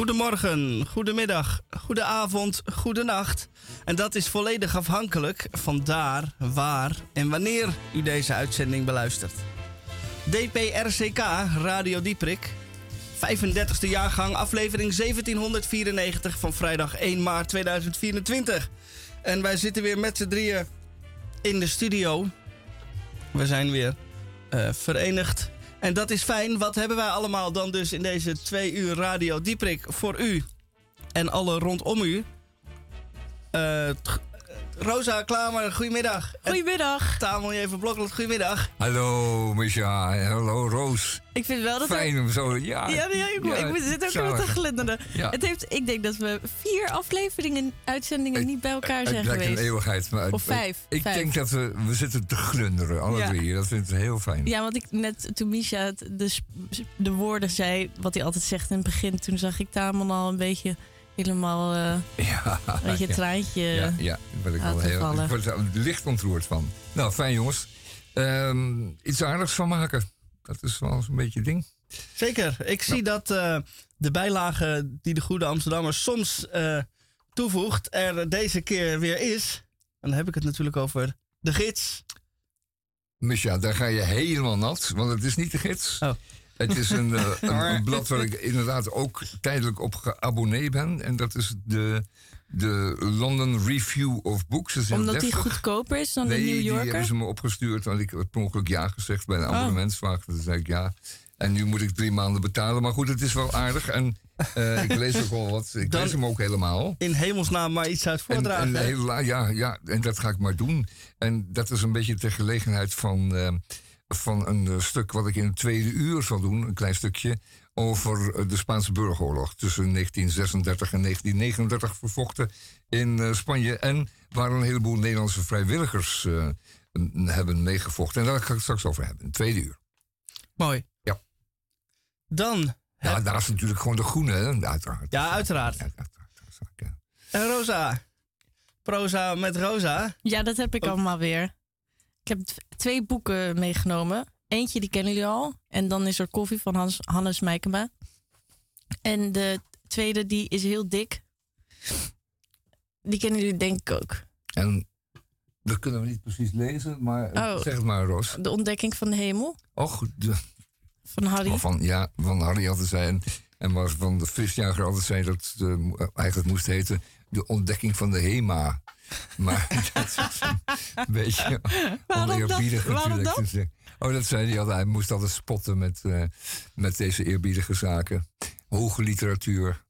Goedemorgen, goedemiddag, goedenavond, goedenacht. En dat is volledig afhankelijk van daar, waar en wanneer u deze uitzending beluistert. DPRCK Radio Dieprik, 35e jaargang, aflevering 1794 van vrijdag 1 maart 2024. En wij zitten weer met z'n drieën in de studio. We zijn weer uh, verenigd en dat is fijn. Wat hebben wij allemaal dan dus in deze twee uur Radio Dieprik voor u en alle rondom u? Uh, Rosa Klamer, goedemiddag. Goedemiddag. Tamel even Blokland, goedemiddag. Hallo Misha, hallo Roos. Ik vind wel dat... Fijn om zo, ja. Ja, ja, ik, ja, ik zit ook weer te glunderen. Ja. Het heeft, ik denk dat we vier afleveringen, uitzendingen niet bij elkaar zijn geweest. Het een eeuwigheid. Maar of vijf. Ik vijf. denk dat we, we zitten te glunderen, alle drie. Dat vind ik heel fijn. Ja, want ik net, toen Misha de, de woorden zei, wat hij altijd zegt in het begin, toen zag ik Tamel al een beetje helemaal uh, ja, een beetje een traantje Ja, ja ben ik wel heel, ik word er licht ontroerd van. Nou, fijn jongens. Um, iets aardigs van maken. Dat is wel een beetje ding. Zeker. Ik zie dat uh, de bijlage die de goede Amsterdammer soms uh, toevoegt, er deze keer weer is. En dan heb ik het natuurlijk over de gids. Misha, daar ga je helemaal nat, want het is niet de gids. Oh. Het is een, uh, een, blad waar ik inderdaad ook tijdelijk op geabonneerd ben. En dat is de, de London Review of Books. Omdat die goedkoper is dan de New Yorker? Nee, die hebben ze me opgestuurd. Want ik had per ongeluk ja gezegd bij een oh. abonnementsvraag. Toen zei ik ja. En nu moet ik drie maanden betalen. Maar goed, het is wel aardig. En uh, ik lees ook wel wat. Ik lees hem ook helemaal. In hemelsnaam maar iets uit voordragen. En, en ja, ja, en dat ga ik maar doen. En dat is een beetje ter gelegenheid van... Uh, van een eh, stuk wat ik in het tweede uur zal doen, een klein stukje, over eh, de Spaanse burgeroorlog tussen 1936 en 1939 vervochten in uh, Spanje. En waar een heleboel Nederlandse vrijwilligers uh, hebben meegevochten. En daar ga ik het straks over hebben, in het tweede uur. Mooi. Ja. Dan. Ja, daar is natuurlijk gewoon de groene, hè? uiteraard. Ja, uiteraard. Ja, uiteraard. En Rosa. Proza met Rosa. Ja, dat heb ik oh. allemaal weer. Ik heb twee boeken meegenomen. Eentje, die kennen jullie al. En dan is er Koffie van Hans, Hannes Meikema. En de tweede, die is heel dik. Die kennen jullie denk ik ook. En dat kunnen we niet precies lezen, maar oh, zeg het maar, Ros. De ontdekking van de hemel. Och, de, van Harry. Van, ja, van Harry altijd zijn. En was van de visjager altijd zei dat het uh, eigenlijk moest heten de ontdekking van de HEMA. Maar dat is een beetje oneerbiedig natuurlijk. Dat? Oh, dat zei hij altijd. Hij moest altijd spotten met, uh, met deze eerbiedige zaken. Hoge literatuur.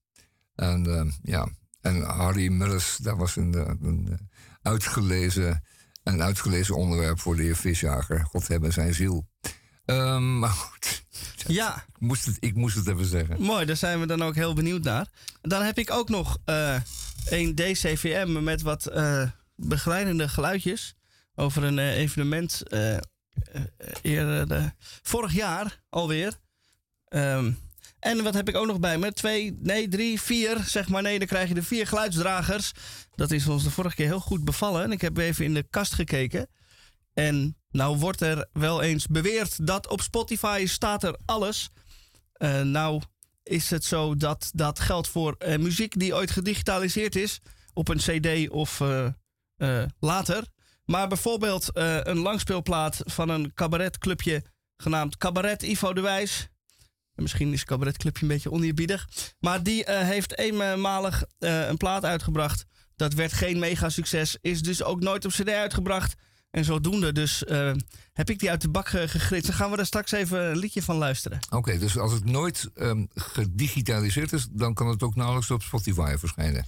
En uh, ja, en Harry Mullis, dat was een, eh, een, uitgelezen, een uitgelezen onderwerp voor de heer Visjager. God hebben zijn ziel. Um, maar goed. Ja. Ik moest, het, ik moest het even zeggen. Mooi, daar zijn we dan ook heel benieuwd naar. Dan heb ik ook nog uh, een DCVM met wat uh, begeleidende geluidjes over een uh, evenement eerder vorig jaar alweer. Um, en wat heb ik ook nog bij me? Twee, nee, drie, vier, zeg maar. Nee, dan krijg je de vier geluidsdragers. Dat is ons de vorige keer heel goed bevallen. En ik heb even in de kast gekeken. En nou wordt er wel eens beweerd dat op Spotify staat er alles. Nou is het zo dat dat geldt voor uh, muziek die ooit gedigitaliseerd is op een cd of uh, later. Maar bijvoorbeeld een langspeelplaat van een cabaretclubje genaamd Cabaret Ivo de Wijs. Misschien is cabaretclubje een beetje oneerbiedig. Maar die heeft eenmalig een plaat uitgebracht. Dat werd geen mega succes. Is dus ook nooit op cd uitgebracht. En zodoende dus uh, heb ik die uit de bak gegritst. Dan gaan we daar straks even een liedje van luisteren. Oké, dus als het nooit um, gedigitaliseerd is... dan kan het ook nauwelijks op Spotify verschijnen.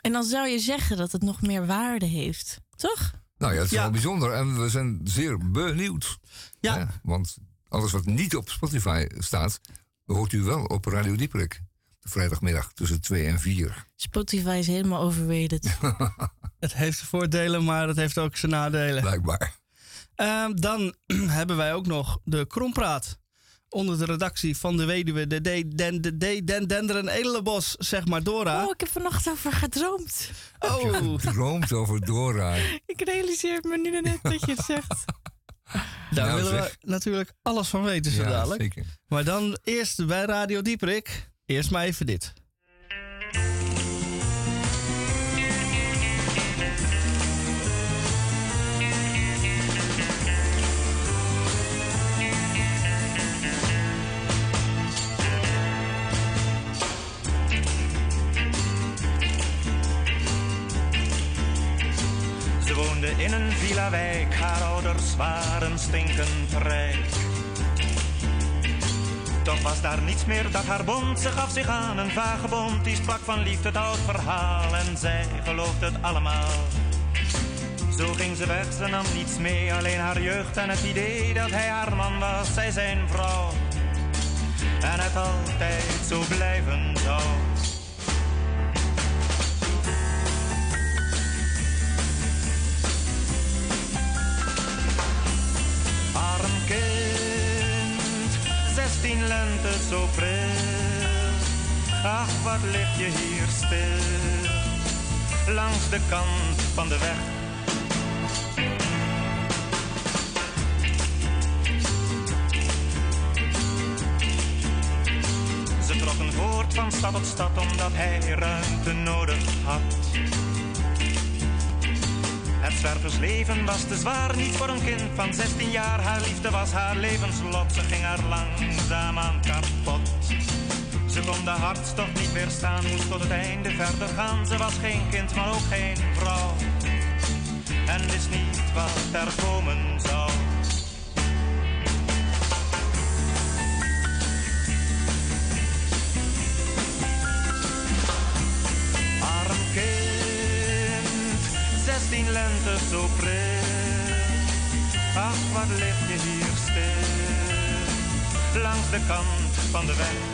En dan zou je zeggen dat het nog meer waarde heeft, toch? Nou ja, het is wel bijzonder. En we zijn zeer benieuwd. Ja. ja. Want alles wat niet op Spotify staat... hoort u wel op Radio Dieperik. Vrijdagmiddag tussen 2 en 4. Spotify is helemaal overrated. het heeft voordelen, maar het heeft ook zijn nadelen. Blijkbaar. Ehm, dan hebben wij ook nog de Krompraat. Onder de redactie van de weduwe, de D, den, de D, den, Denderen Edelenbos, zeg maar Dora. Oh, ik heb vannacht over gedroomd. Oh. Gedroomd over Dora. ik realiseer me nu net dat je het zegt. Daar nou, willen we natuurlijk alles van weten zo ja, dadelijk. Zeker. Maar dan eerst bij Radio Dieperik. Eerst maar even dit. in een villa-wijk. Haar ouders waren stinkend rijk. Toch was daar niets meer dat haar bond. Ze gaf zich aan een vagebond. Die sprak van liefde het oud verhaal. En zij geloofde het allemaal. Zo ging ze weg, ze nam niets mee. Alleen haar jeugd en het idee dat hij haar man was. Zij zijn vrouw. En het altijd zo blijven zou. Zestien lente zo pril. Ach, wat lig je hier stil, langs de kant van de weg. Ze trokken voort van stad tot stad omdat hij ruimte nodig had. Het zwerversleven was te zwaar, niet voor een kind van 16 jaar. Haar liefde was haar levenslot, ze ging haar langzaam aan kapot. Ze kon de hartstocht niet weerstaan, moest tot het einde verder gaan. Ze was geen kind, maar ook geen vrouw. En wist niet wat er komen zou. Lente zo pril. Ach, wat lig je hier stil, langs de kant van de weg.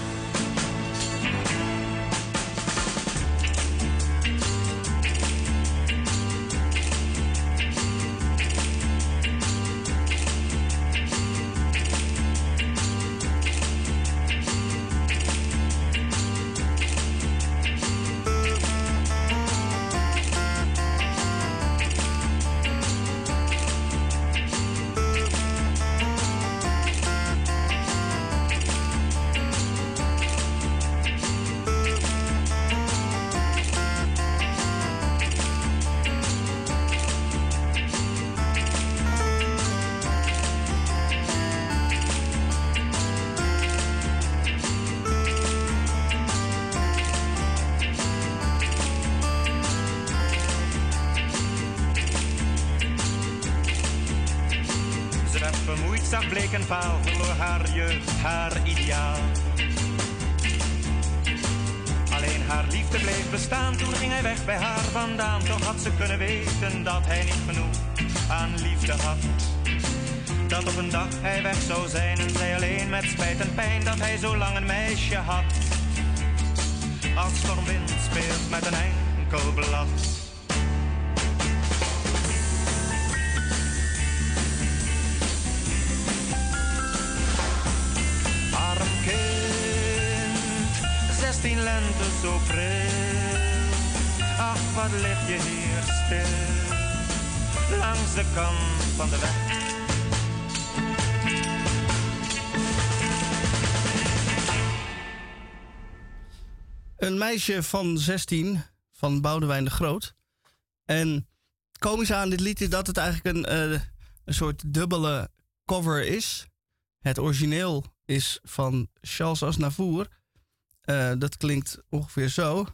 Van 16 van Boudewijn de Groot. En komisch aan dit lied is dat het eigenlijk een, uh, een soort dubbele cover is. Het origineel is van Charles Aznavour. Uh, dat klinkt ongeveer zo.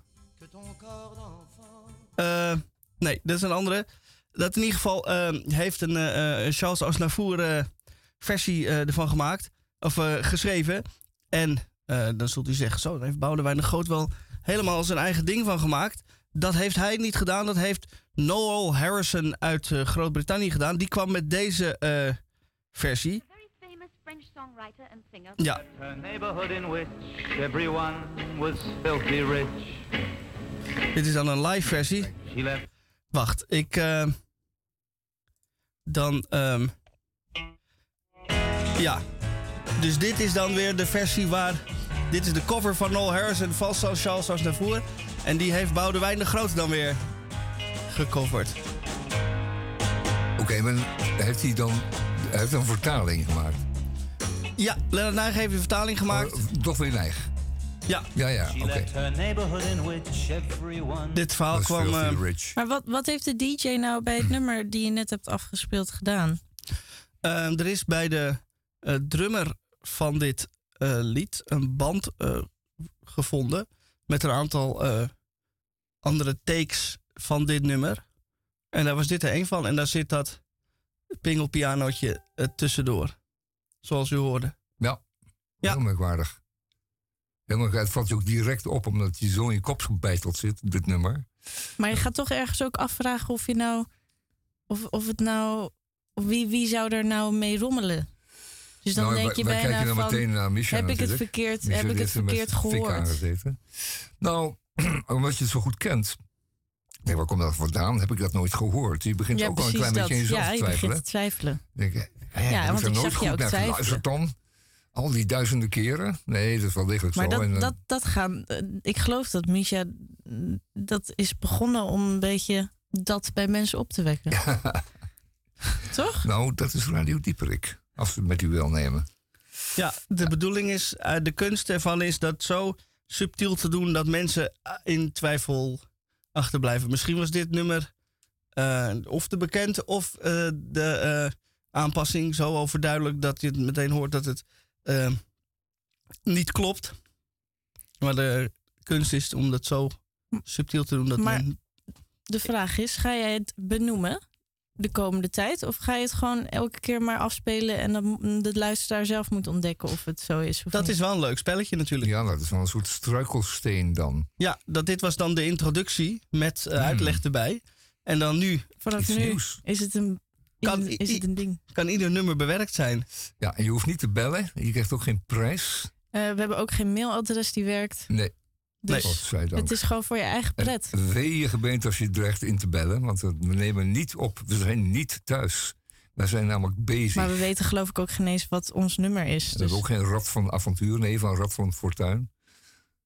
Uh, nee, dat is een andere. Dat in ieder geval heeft een Charles Aznavour versie ervan gemaakt. Of geschreven. En dan zult u zeggen, zo, dan heeft Boudewijn de Groot wel helemaal zijn eigen ding van gemaakt. Dat heeft hij niet gedaan. Dat heeft Noel Harrison uit uh, Groot-Brittannië gedaan. Die kwam met deze uh, versie. Ja. A neighborhood in which everyone was filthy rich. Dit is dan een live versie. Wacht, ik. Uh, dan. Um, ja. Dus dit is dan weer de versie waar. Dit is de cover van Noel Harris en Valso Charles Aznavour. En die heeft Boudewijn de Groot dan weer gecoverd. Oké, okay, maar heeft hij dan hij heeft een vertaling gemaakt? Ja, Lennart Nijg heeft een vertaling gemaakt. Oh, toch weer Nijg? Ja. Ja, ja, oké. Dit verhaal kwam... Uh, maar wat, wat heeft de DJ nou bij het nummer die je net hebt afgespeeld gedaan? Uh, er is bij de uh, drummer van dit lied een band gevonden... met een aantal andere takes van dit nummer. En daar was dit er een van. En daar zit dat pingelpianootje tussendoor. Zoals u hoorde. Ja, ja. heel merkwaardig. Helemaal, het valt je ook direct op omdat je zo in je kop gebeiteld zit, dit nummer. Maar je gaat toch ergens ook afvragen of je nou. Of, of het nou. Wie, wie zou er nou mee rommelen? Dus dan nou, denk je bijna van, meteen naar heb ik het verkeerd, heb ik het verkeerd gehoord? Nou, omdat je het zo goed kent. Nee, waar komt dat vandaan? Heb ik dat nooit gehoord? Je begint ook al een klein beetje in jezelf ja, te twijfelen. Ja, je begint te twijfelen. Denk, ja, want ik zag je ook twijfelen. dan? Al die duizenden keren? Nee, dat is wel degelijk maar zo. Maar dat, dat, dat gaan... Eh, ik geloof dat Misha... Dat is begonnen om een beetje dat bij mensen op te wekken. Toch? Nou, dat is Radio Dieperik. Als we het met u wil nemen. Ja, de bedoeling is... Uh, de kunst ervan is dat zo subtiel te doen... dat mensen eh, in twijfel achterblijven. Misschien was dit nummer... Uh, of te bekend of de aanpassing zo overduidelijk... dat je het meteen hoort dat het uh, niet klopt. Maar de kunst is om dat zo subtiel te doen. Dat maar de vraag is, ga jij het benoemen de komende tijd? Of ga je het gewoon elke keer maar afspelen en dan de luisteraar zelf moet ontdekken of het zo is? dat is wel een leuk spelletje natuurlijk. Ja, dat is wel een soort struikelsteen dan. Ja, dat, dit was dan de introductie met uh, uitleg erbij. En dan nu. Vanaf nu is het een kan, is het een ding. Kan ieder nummer bewerkt zijn. Ja, en je hoeft niet te bellen. Je krijgt ook geen prijs. Uh, we hebben ook geen mailadres die werkt. Nee. Dus nee. het is gewoon voor je eigen pret. Wee je gemeente als je dreigt in te bellen. Want we nemen niet op. We zijn niet thuis. We zijn namelijk bezig. Maar we weten geloof ik ook geen eens wat ons nummer is. We hebben ook geen rad van avontuur. Nee, van rad van fortuin.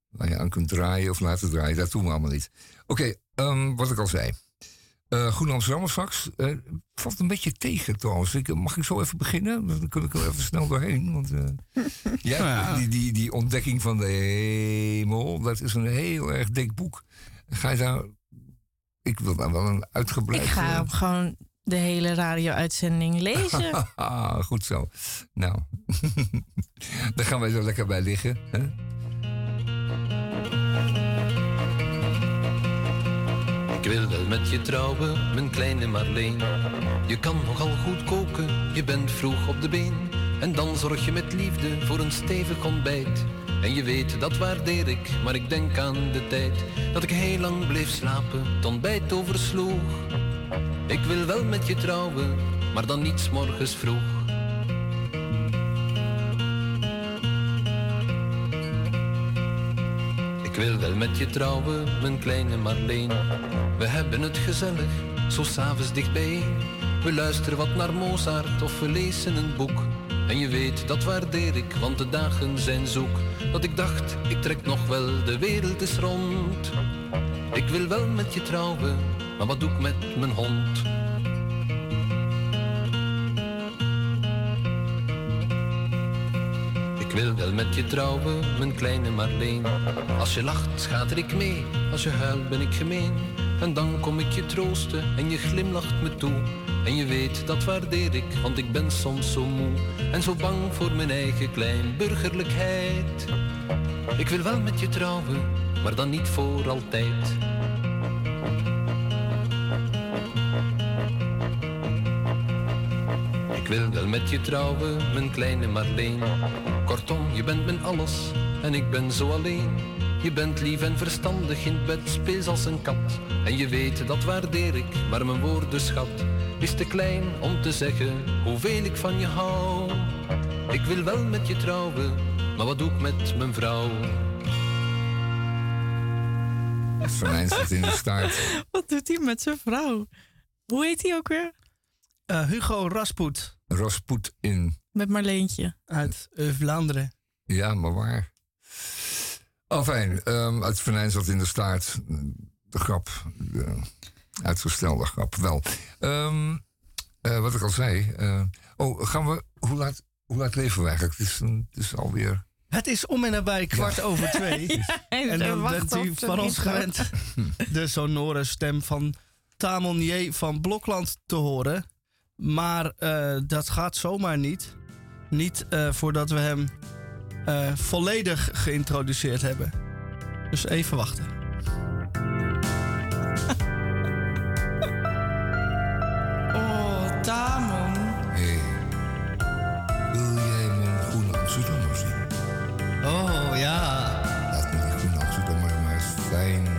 Waar je aan kunt draaien of laten draaien. Dat doen we allemaal niet. Oké, um, wat ik al zei. Uh, Groen Amsterdam straks. Uh, valt een beetje tegen trouwens. Ik, mag ik zo even beginnen? Dan kun ik er even snel doorheen. Want uh, ja, die, die, die ontdekking van de hemel, dat is een heel erg dik boek. Ga je daar... Ik wil daar wel een uitgebreid... Ik ga gewoon de hele radio-uitzending lezen. Goed zo. Nou, daar gaan wij zo lekker bij liggen. Hè? Ik wil wel met je trouwen, mijn kleine Marleen. Je kan nogal goed koken, je bent vroeg op de been. En dan zorg je met liefde voor een stevig ontbijt. En je weet, dat waardeer ik, maar ik denk aan de tijd dat ik heel lang bleef slapen, het ontbijt oversloeg. Ik wil wel met je trouwen, maar dan niet morgens vroeg. Wil wel met je trouwen, mijn kleine Marleen. We hebben het gezellig, zo s'avonds dichtbij. We luisteren wat naar Mozart of we lezen een boek. En je weet, dat waardeer ik, want de dagen zijn zoek. Dat ik dacht, ik trek nog wel, de wereld is rond. Ik wil wel met je trouwen, maar wat doe ik met mijn hond? Ik wil wel met je trouwen, mijn kleine Marleen. Als je lacht, schater ik mee. Als je huilt, ben ik gemeen. En dan kom ik je troosten en je glimlacht me toe. En je weet, dat waardeer ik, want ik ben soms zo moe. En zo bang voor mijn eigen klein burgerlijkheid. Ik wil wel met je trouwen, maar dan niet voor altijd. Wil wel met je trouwen, mijn kleine Marleen. Kortom, je bent mijn alles en ik ben zo alleen. Je bent lief en verstandig, in bed speels als een kat. En je weet, dat waardeer ik, maar mijn woordenschat is te klein om te zeggen hoeveel ik van je hou. Ik wil wel met je trouwen, maar wat doe ik met mijn vrouw? Venijn zit in de staart. Wat doet hij met zijn vrouw? Hoe heet hij ook weer? Eh, Hugo Rasput Rasput in. Met Marleentje. uit eh, Vlaanderen. Ja, maar waar? Oh, fijn. Ehm, het venijn zat in de staart. De grap. De uitgestelde grap. Wel. Ehm, eh, wat ik al zei. eh, oh, gaan we. Hoe laat, hoe laat leven we eigenlijk? Het is, een, het is alweer. Het is om en nabij kwart over twee. En dan bent u van ons gewend de sonore stem van Tamon J. van Blokland te horen. Maar eh, dat gaat zomaar niet. Niet eh, voordat we hem eh, volledig geïntroduceerd hebben. Dus even wachten. Oh, Tamon. Hé. Wil jij mijn groene Amsterdammer zien? Oh ja. Laat me die groene Amsterdammer maar eens fijn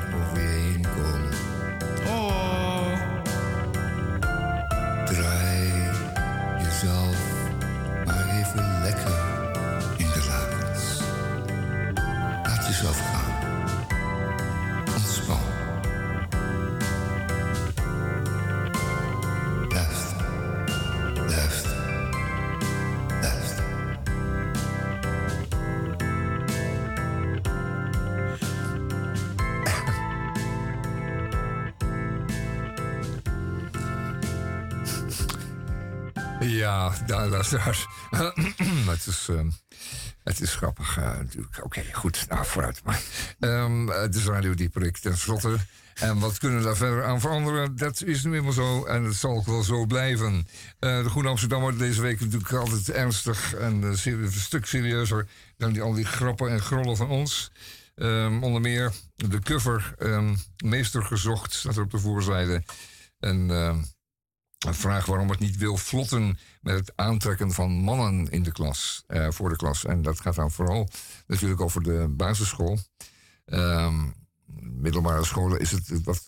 Ja, daar. Maar het is, ehm, het is grappig eh, natuurlijk. Oké, goed. Nou, vooruit maar. Ehm, het is Radio Dieperik tenslotte. En wat kunnen we daar verder aan veranderen? Dat is nu eenmaal zo en het zal ook wel zo blijven. Eh, de Groene Amsterdammer deze week natuurlijk altijd ernstig en eh, een stuk serieuzer dan die, al die grappen en grollen van ons. Ehm, onder meer de cover ehm, Meester gezocht staat er op de voorzijde. En een vraag waarom het niet wil vlotten met het aantrekken van mannen in de klas, eh, voor de klas. En dat gaat dan vooral natuurlijk over de basisschool. Ehm, middelbare scholen is het wat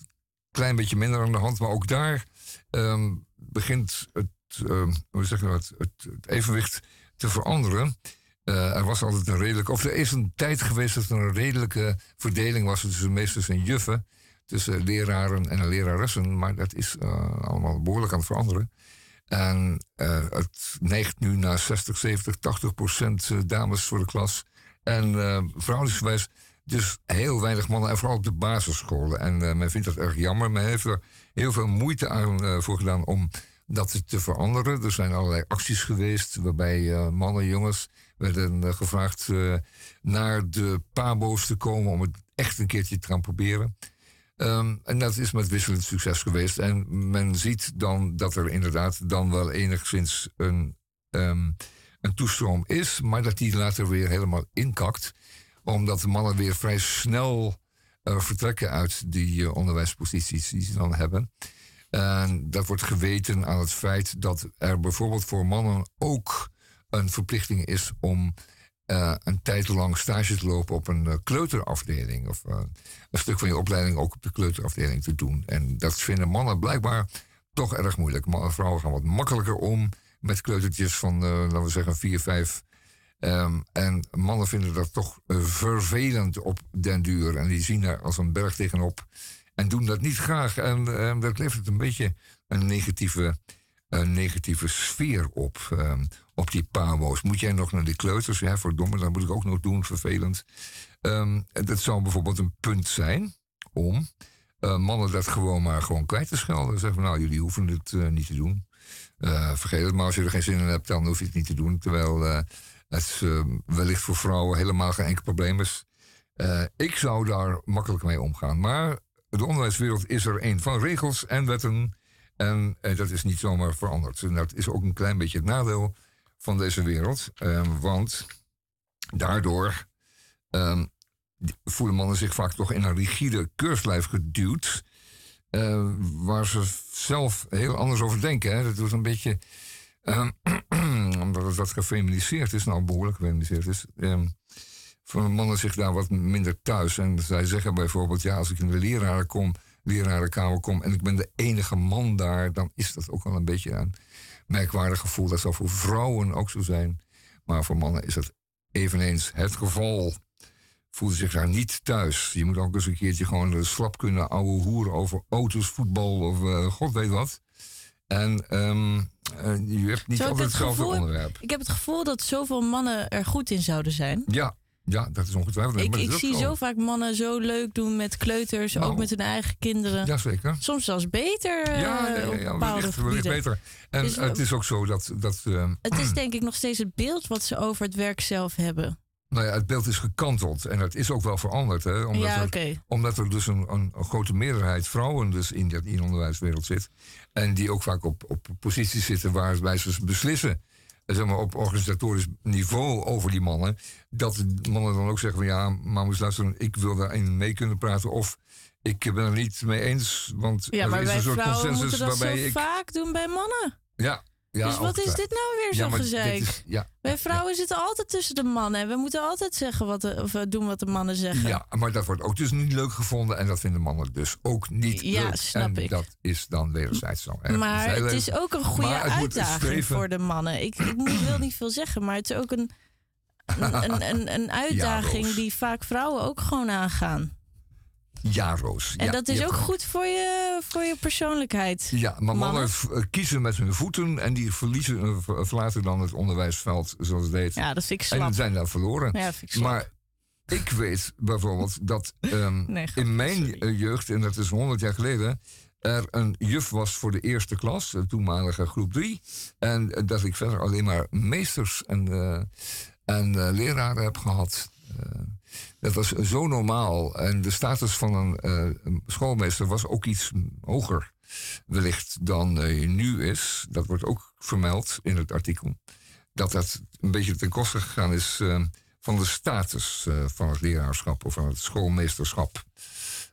klein beetje minder aan de hand, maar ook daar ehm, begint het, ehm, hoe zeg het, het evenwicht te veranderen. Eh, er was altijd een redelijke, of er is een tijd geweest dat er een redelijke verdeling was tussen meesters en juffen tussen leraren en leraressen. Maar dat is eh, allemaal behoorlijk aan het veranderen. En eh, het neigt nu naar 60, 70, 80 procent eh, dames voor de klas. En uh, verhoudingsgewijs dus heel weinig mannen. En vooral op de basisscholen. En uh, men vindt dat erg jammer. Men heeft er heel veel moeite aan uh, voor gedaan om dat te veranderen. Er zijn allerlei acties geweest waarbij mannen, jongens werden gevraagd naar de pabo's te komen om het echt een keertje te gaan proberen. Um, en dat is met wisselend succes geweest. En men ziet dan dat er inderdaad dan wel enigszins een, um, een toestroom is, maar dat die later weer helemaal inkakt. Omdat de mannen weer vrij snel uh, vertrekken uit die uh, onderwijsposities die ze dan hebben. En dat wordt geweten aan het feit dat er bijvoorbeeld voor mannen ook een verplichting is om uh, een tijd lang stage te lopen op een uh, kleuterafdeling. Of uh, een stuk van je opleiding ook op de kleuterafdeling te doen. En dat vinden mannen blijkbaar toch erg moeilijk. Mannen, vrouwen gaan wat makkelijker om met kleutertjes van, laten we zeggen, 4, 5. Um, en mannen vinden dat toch vervelend op den duur. En die zien daar als een berg tegenop. En doen dat niet graag. En dat levert een beetje een negatieve een negatieve sfeer op, um, op die pamo's. Moet jij nog naar die kleuters? Ja, verdomme, dat moet ik ook nog doen, vervelend. Um, dat zou bijvoorbeeld een punt zijn om uh, mannen dat gewoon maar gewoon kwijt te schelden. Zeggen van, nou, jullie hoeven het uh, niet te doen. Uh, vergeet het maar, als je er geen zin in hebt, dan hoef je het niet te doen. Terwijl het wellicht voor vrouwen helemaal geen enkel probleem is. ik zou daar makkelijk mee omgaan. Maar de onderwijswereld is er een van regels en wetten... En eh, dat is niet zomaar veranderd. En dat is ook een klein beetje het nadeel van deze wereld. Um, want daardoor um, voelen mannen zich vaak toch in een rigide keurslijf geduwd. Uh, waar ze zelf heel anders over denken. Hè. Dat wordt een beetje. Um, omdat het wat gefeminiseerd is, nou behoorlijk gefeminiseerd is. voelen mannen zich daar wat minder thuis. En zij zeggen bijvoorbeeld: ja, als ik in de leraren kom lerarenkamer kom en ik ben de enige man daar, dan is dat ook wel een beetje merkwaardig gevoel. Dat zal voor vrouwen ook zo zijn. Maar voor mannen is dat eveneens het geval. Voelen zich daar niet thuis. Je moet ook eens een keertje gewoon slap kunnen ouwe hoeren over auto's, voetbal of uh, god weet wat. En um, uh, je hebt niet Zo, altijd hetzelfde onderwerp. Ik heb het gevoel dat zoveel mannen er goed in zouden zijn. Ja, ja, dat is ongetwijfeld. Ik, ik zie zo vaak mannen zo leuk doen met kleuters, Nou. ook met hun eigen kinderen. Jazeker. Soms zelfs beter. Ja, ja, eh, ja, wellicht, wellicht beter. En Dus, eh, het is ook zo dat. dat eh, Het is denk ik nog steeds het beeld wat ze over het werk zelf hebben. nou ja, het beeld is gekanteld. En het is ook wel veranderd. Hè, omdat, ja, er, omdat er dus een, een, grote meerderheid vrouwen dus in de onderwijswereld zit. En die ook vaak op, op posities zitten waarbij ze beslissen. Zeg maar, op organisatorisch niveau over die mannen. Dat de mannen dan ook zeggen van ja, maar moest luisteren, ik wil daarin mee kunnen praten. Of ik ben er niet mee eens. Want Ja, er maar is een soort consensus waarbij ik. vaak doen bij mannen. Ja, ja, dus wat is dit nou weer Ja, zo gezeik? is- ja, Wij vrouwen zitten altijd tussen de mannen en we moeten altijd zeggen wat de, of eh, doen wat de mannen zeggen. Ja, maar dat wordt ook dus niet leuk gevonden. En dat vinden mannen dus ook niet Ja, leuk. snap en ik. dat is dan wederzijds zo. Maar het is ook een goede uitdaging voor de mannen. Ik, ik wil niet veel zeggen, maar het is ook een, een, een, een, een uitdaging die vaak vrouwen ook gewoon aangaan. Ja, Roos. En ja, dat is ook goed voor je, voor je persoonlijkheid. Ja, maar mannen, kiezen met hun voeten en die verliezen, eh, ver- verlaten dan het onderwijsveld zoals het heet. Ja, dat vind ik en slap. zijn daar verloren. Ja, dat vind ik slap. maar ik weet bijvoorbeeld dat ehm, Nee, in mijn sorry. eh, jeugd, en dat is 100 jaar geleden, er een juf was voor de eerste klas, de toenmalige groep 3. En eh, dat ik verder alleen maar meesters en, en leraren heb gehad. Eh, dat was zo normaal. En de status van een eh, schoolmeester was ook iets hoger, wellicht, dan eh, nu is. Dat wordt ook vermeld in het artikel. Dat dat een beetje ten koste gegaan is eh, van de status van het leraarschap of van het schoolmeesterschap.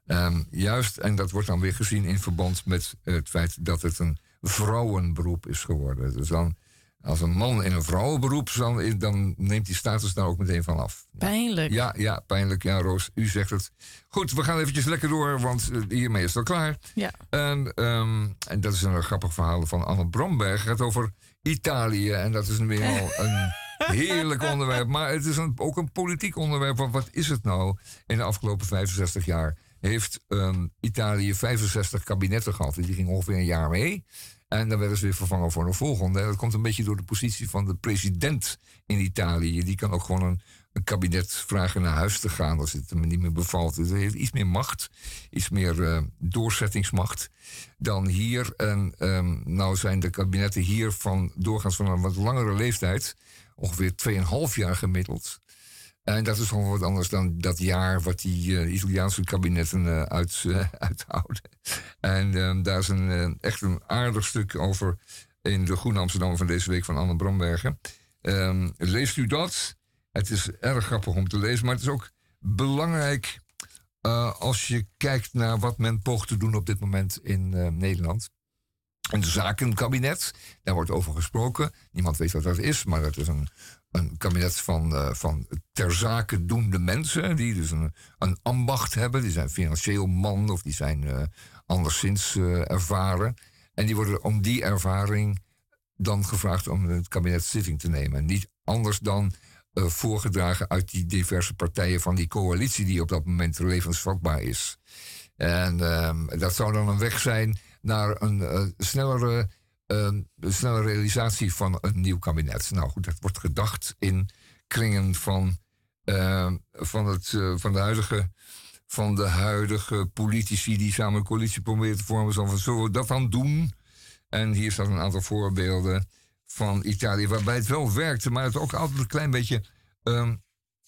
Ehm, juist, en dat wordt dan weer gezien in verband met het feit dat het een vrouwenberoep is geworden. Dus dan, als een man in een vrouwenberoep, dan, dan neemt die status daar ook meteen van af. Pijnlijk. Ja, ja, pijnlijk. Ja, Roos, u zegt het. Goed, we gaan eventjes lekker door, want eh, hiermee is het al klaar. Ja. En, ehm, en dat is een grappig verhaal van Anne Bromberg. Het gaat over Italië. En dat is nu weer al een heerlijk onderwerp. Maar het is een, ook een politiek onderwerp. Want wat is het nou in de afgelopen 65 jaar? Heeft ehm, Italië 65 kabinetten gehad. En die ging ongeveer een jaar mee. En dan werden ze weer vervangen voor een volgende. Dat komt een beetje door de positie van de president in Italië. Die kan ook gewoon een, een kabinet vragen naar huis te gaan als het hem niet meer bevalt. Dus hij heeft iets meer macht, iets meer eh, doorzettingsmacht dan hier. En ehm, nou zijn de kabinetten hier van doorgaans van een wat langere leeftijd. Ongeveer 2,5 jaar gemiddeld. En dat is gewoon wat anders dan dat jaar wat die eh, Italiaanse kabinetten eh, uit, eh, uithouden. En ehm, daar is een, echt een aardig stuk over in de Groene Amsterdam van deze week van Anne Brambergen. Ehm, leest u dat? Het is erg grappig om te lezen, maar het is ook belangrijk als je kijkt naar wat men poogt te doen op dit moment in Nederland. Een zakenkabinet, daar wordt over gesproken. Niemand weet wat dat is, maar dat is een, een kabinet van, eh, van ter zake doende mensen. Die dus een, een ambacht hebben. Die zijn financieel man of die zijn eh, anderszins eh, ervaren. En die worden om die ervaring dan gevraagd om het kabinet zitting te nemen. En niet anders dan voorgedragen uit die diverse partijen van die coalitie die op dat moment levensvatbaar is. En ehm, dat zou dan een weg zijn naar een snellere, ehm, snelle realisatie van een nieuw kabinet. Nou goed, dat wordt gedacht in kringen van, ehm, van, het, eh, van, de huidige, van de huidige politici die samen een coalitie proberen te vormen. Zo van, zullen we dat dan doen? En hier staat een aantal voorbeelden van Italië, waarbij het wel werkte, maar het ook altijd een klein beetje, ehm,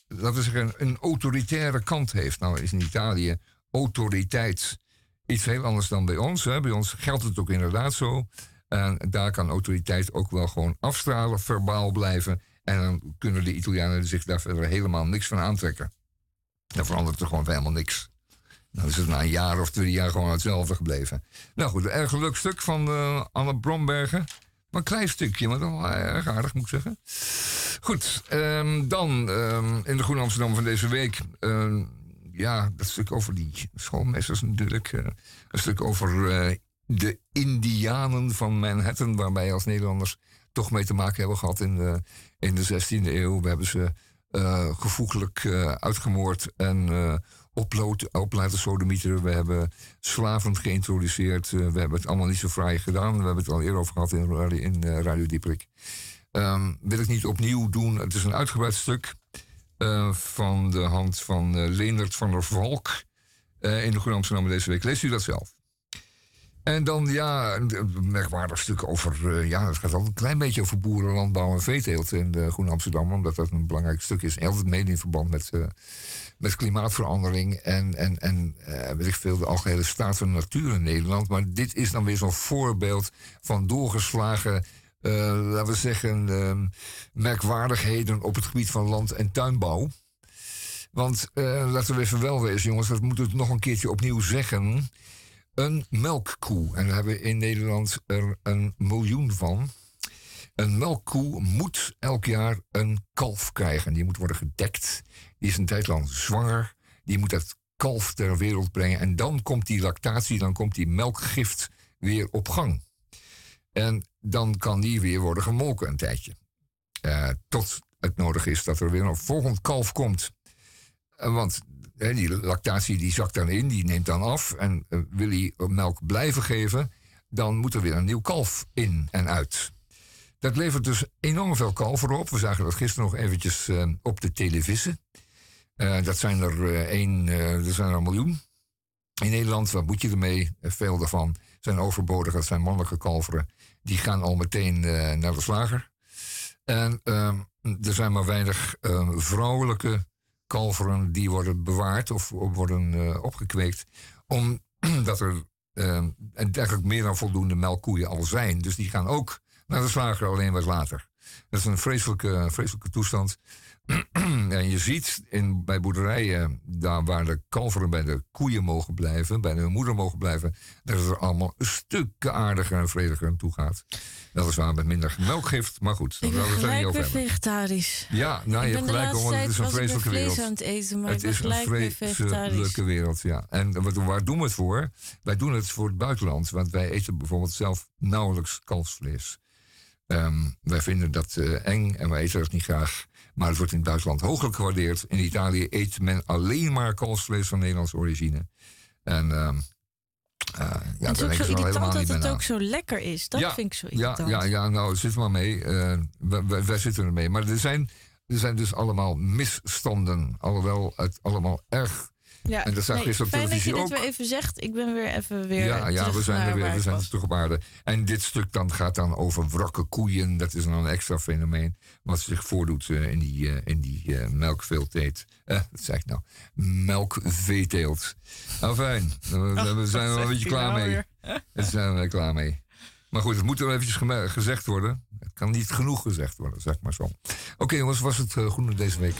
laten we zeggen, een autoritaire kant heeft. Nou is in Italië autoriteit iets heel anders dan bij ons. Hè. Bij ons geldt het ook inderdaad zo. En daar kan autoriteit ook wel gewoon afstralen, verbaal blijven. En dan kunnen de Italianen zich daar verder helemaal niks van aantrekken. Dan verandert er gewoon helemaal niks. Dan is het na een jaar of twee jaar gewoon hetzelfde gebleven. Nou goed, een erg leuk stuk van eh, Anne Brombergen. Maar een klein stukje, maar toch wel erg aardig, moet ik zeggen. Goed, ehm, dan ehm, in de Groene Amsterdam van deze week. ehm, ja, dat stuk over die schoolmeesters natuurlijk. eh, een stuk over eh, de Indianen van Manhattan, waarbij als Nederlanders toch mee te maken hebben gehad in de, in de 16e eeuw. We hebben ze uh, gevoeglijk uitgemoord en oplood, op laten sodemieteren. We hebben slaven geïntroduceerd. we hebben het allemaal niet zo fraai gedaan. We hebben het al eerder over gehad in in, Radio Dieprik. Um, wil ik niet opnieuw doen. Het is een uitgebreid stuk van de hand van uh, Leendert van der Valk in de Groene Amsterdam deze week. Leest u dat zelf? En dan, ja, een merkwaardig stuk over, uh, ja, het gaat altijd een klein beetje over boeren, landbouw en veeteelt in de Groene Amsterdam, omdat dat een belangrijk stuk is. Altijd mede in verband met, uh, met klimaatverandering en, en, en weet ik veel, de algehele staat van de natuur in Nederland. Maar dit is dan weer zo'n voorbeeld van doorgeslagen, laten we zeggen, ehm, merkwaardigheden op het gebied van land- en tuinbouw. Want laten we even wel wezen, jongens, dat moeten we nog een keertje opnieuw zeggen een melkkoe. En daar hebben we in Nederland er een miljoen van. Een melkkoe moet elk jaar een kalf krijgen. Die moet worden gedekt. Die is een tijd lang zwanger. Die moet het kalf ter wereld brengen. En dan komt die lactatie, dan komt die melkgift weer op gang. En dan kan die weer worden gemolken een tijdje. Uh, tot het nodig is dat er weer een volgend kalf komt. Uh, want die lactatie die zakt dan in, die neemt dan af. En uh, wil hij melk blijven geven, dan moet er weer een nieuw kalf in en uit. Dat levert dus enorm veel kalver op. We zagen dat gisteren nog eventjes uh, op de televisie. Uh, dat zijn er, één, er zijn er een miljoen. In Nederland, wat moet je ermee? veel daarvan zijn overbodig. Dat zijn mannelijke kalveren. Die gaan al meteen naar de slager. En ehm, er zijn maar weinig vrouwelijke kalveren die worden bewaard of worden uh, opgekweekt. Omdat er uh, eigenlijk meer dan voldoende melkkoeien al zijn. Dus die gaan ook naar de slager alleen wat later. Dat is een vreselijke, vreselijke toestand. En je ziet in, bij boerderijen, daar waar de kalveren bij de koeien mogen blijven, bij de moeder mogen blijven, dat het er allemaal stukken aardiger en vrediger aan toe gaat. Weliswaar met minder melkgift, maar goed, daar gaan we het er niet over vegetarisch. Ja, nou, je hebt gelijk, want het is een vreselijke wereld. Aan het, eten, maar het is een vreselijke wereld, ja. En wat, waar doen we het voor? Wij doen het voor het buitenland, want wij eten bijvoorbeeld zelf nauwelijks kalfsvlees. Um, wij vinden dat uh, eng en wij eten het niet graag. Maar het wordt in het buitenland hooglijk gewaardeerd. In Italië eet men alleen maar kalfsvlees van Nederlandse origine. En uh, uh, ja, het is ook zo irritant dat het ook zo lekker is. Dat ja, vind ik zo irritant. Ja, ja, ja nou, zit maar mee. Uh, wij, wij, zitten er mee. Maar er zijn, er zijn dus allemaal misstanden. Alhoewel het allemaal erg ja, en dat zag nee, gisteren op televisie dat ook. je dat even zegt. Ik ben weer even weer Ja, ja we zijn er weer. We zijn terug op aarde. En dit stuk dan gaat dan over wrakke koeien. Dat is dan een extra fenomeen. Wat zich voordoet uh, in die, uh, in die uh, melkveelteelt. Eh, wat zeg ik nou? Melkveeteelt. Nou fijn. Oh, we zijn er wel een beetje klaar nou mee. Daar zijn we klaar mee. Maar goed, het moet er eventjes gezegd worden. Het kan niet genoeg gezegd worden, zeg maar zo. Oké okay, jongens, was het groene deze week?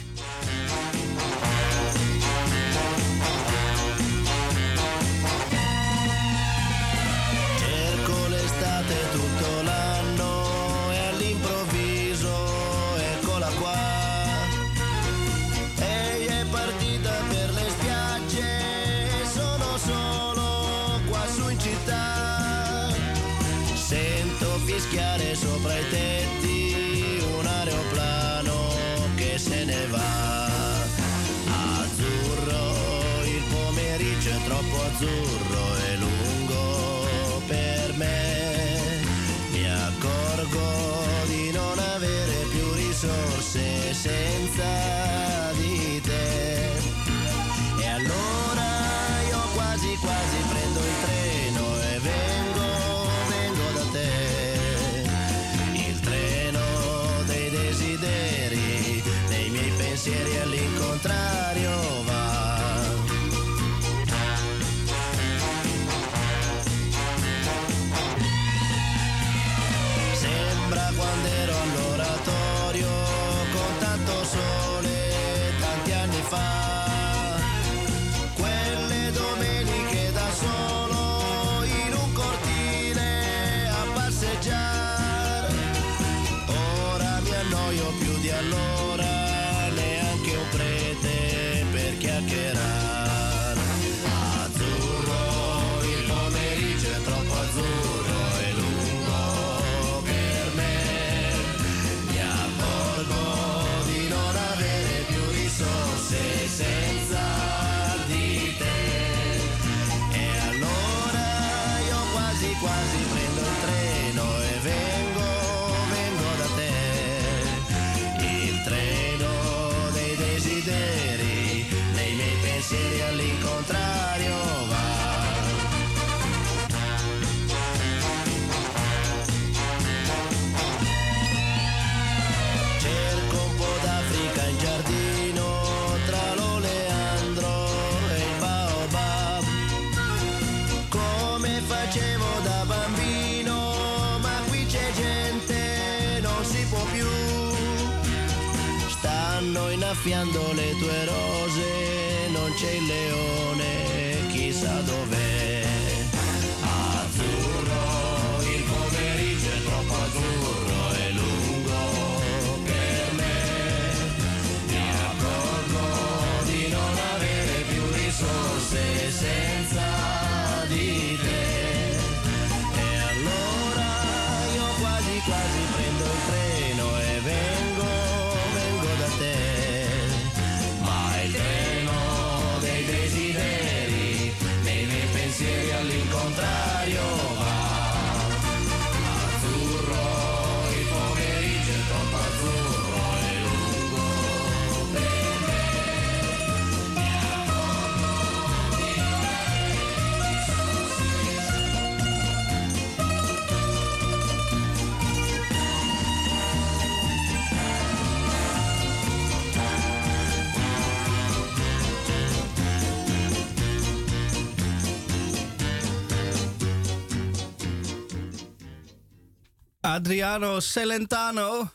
Adriano Celentano.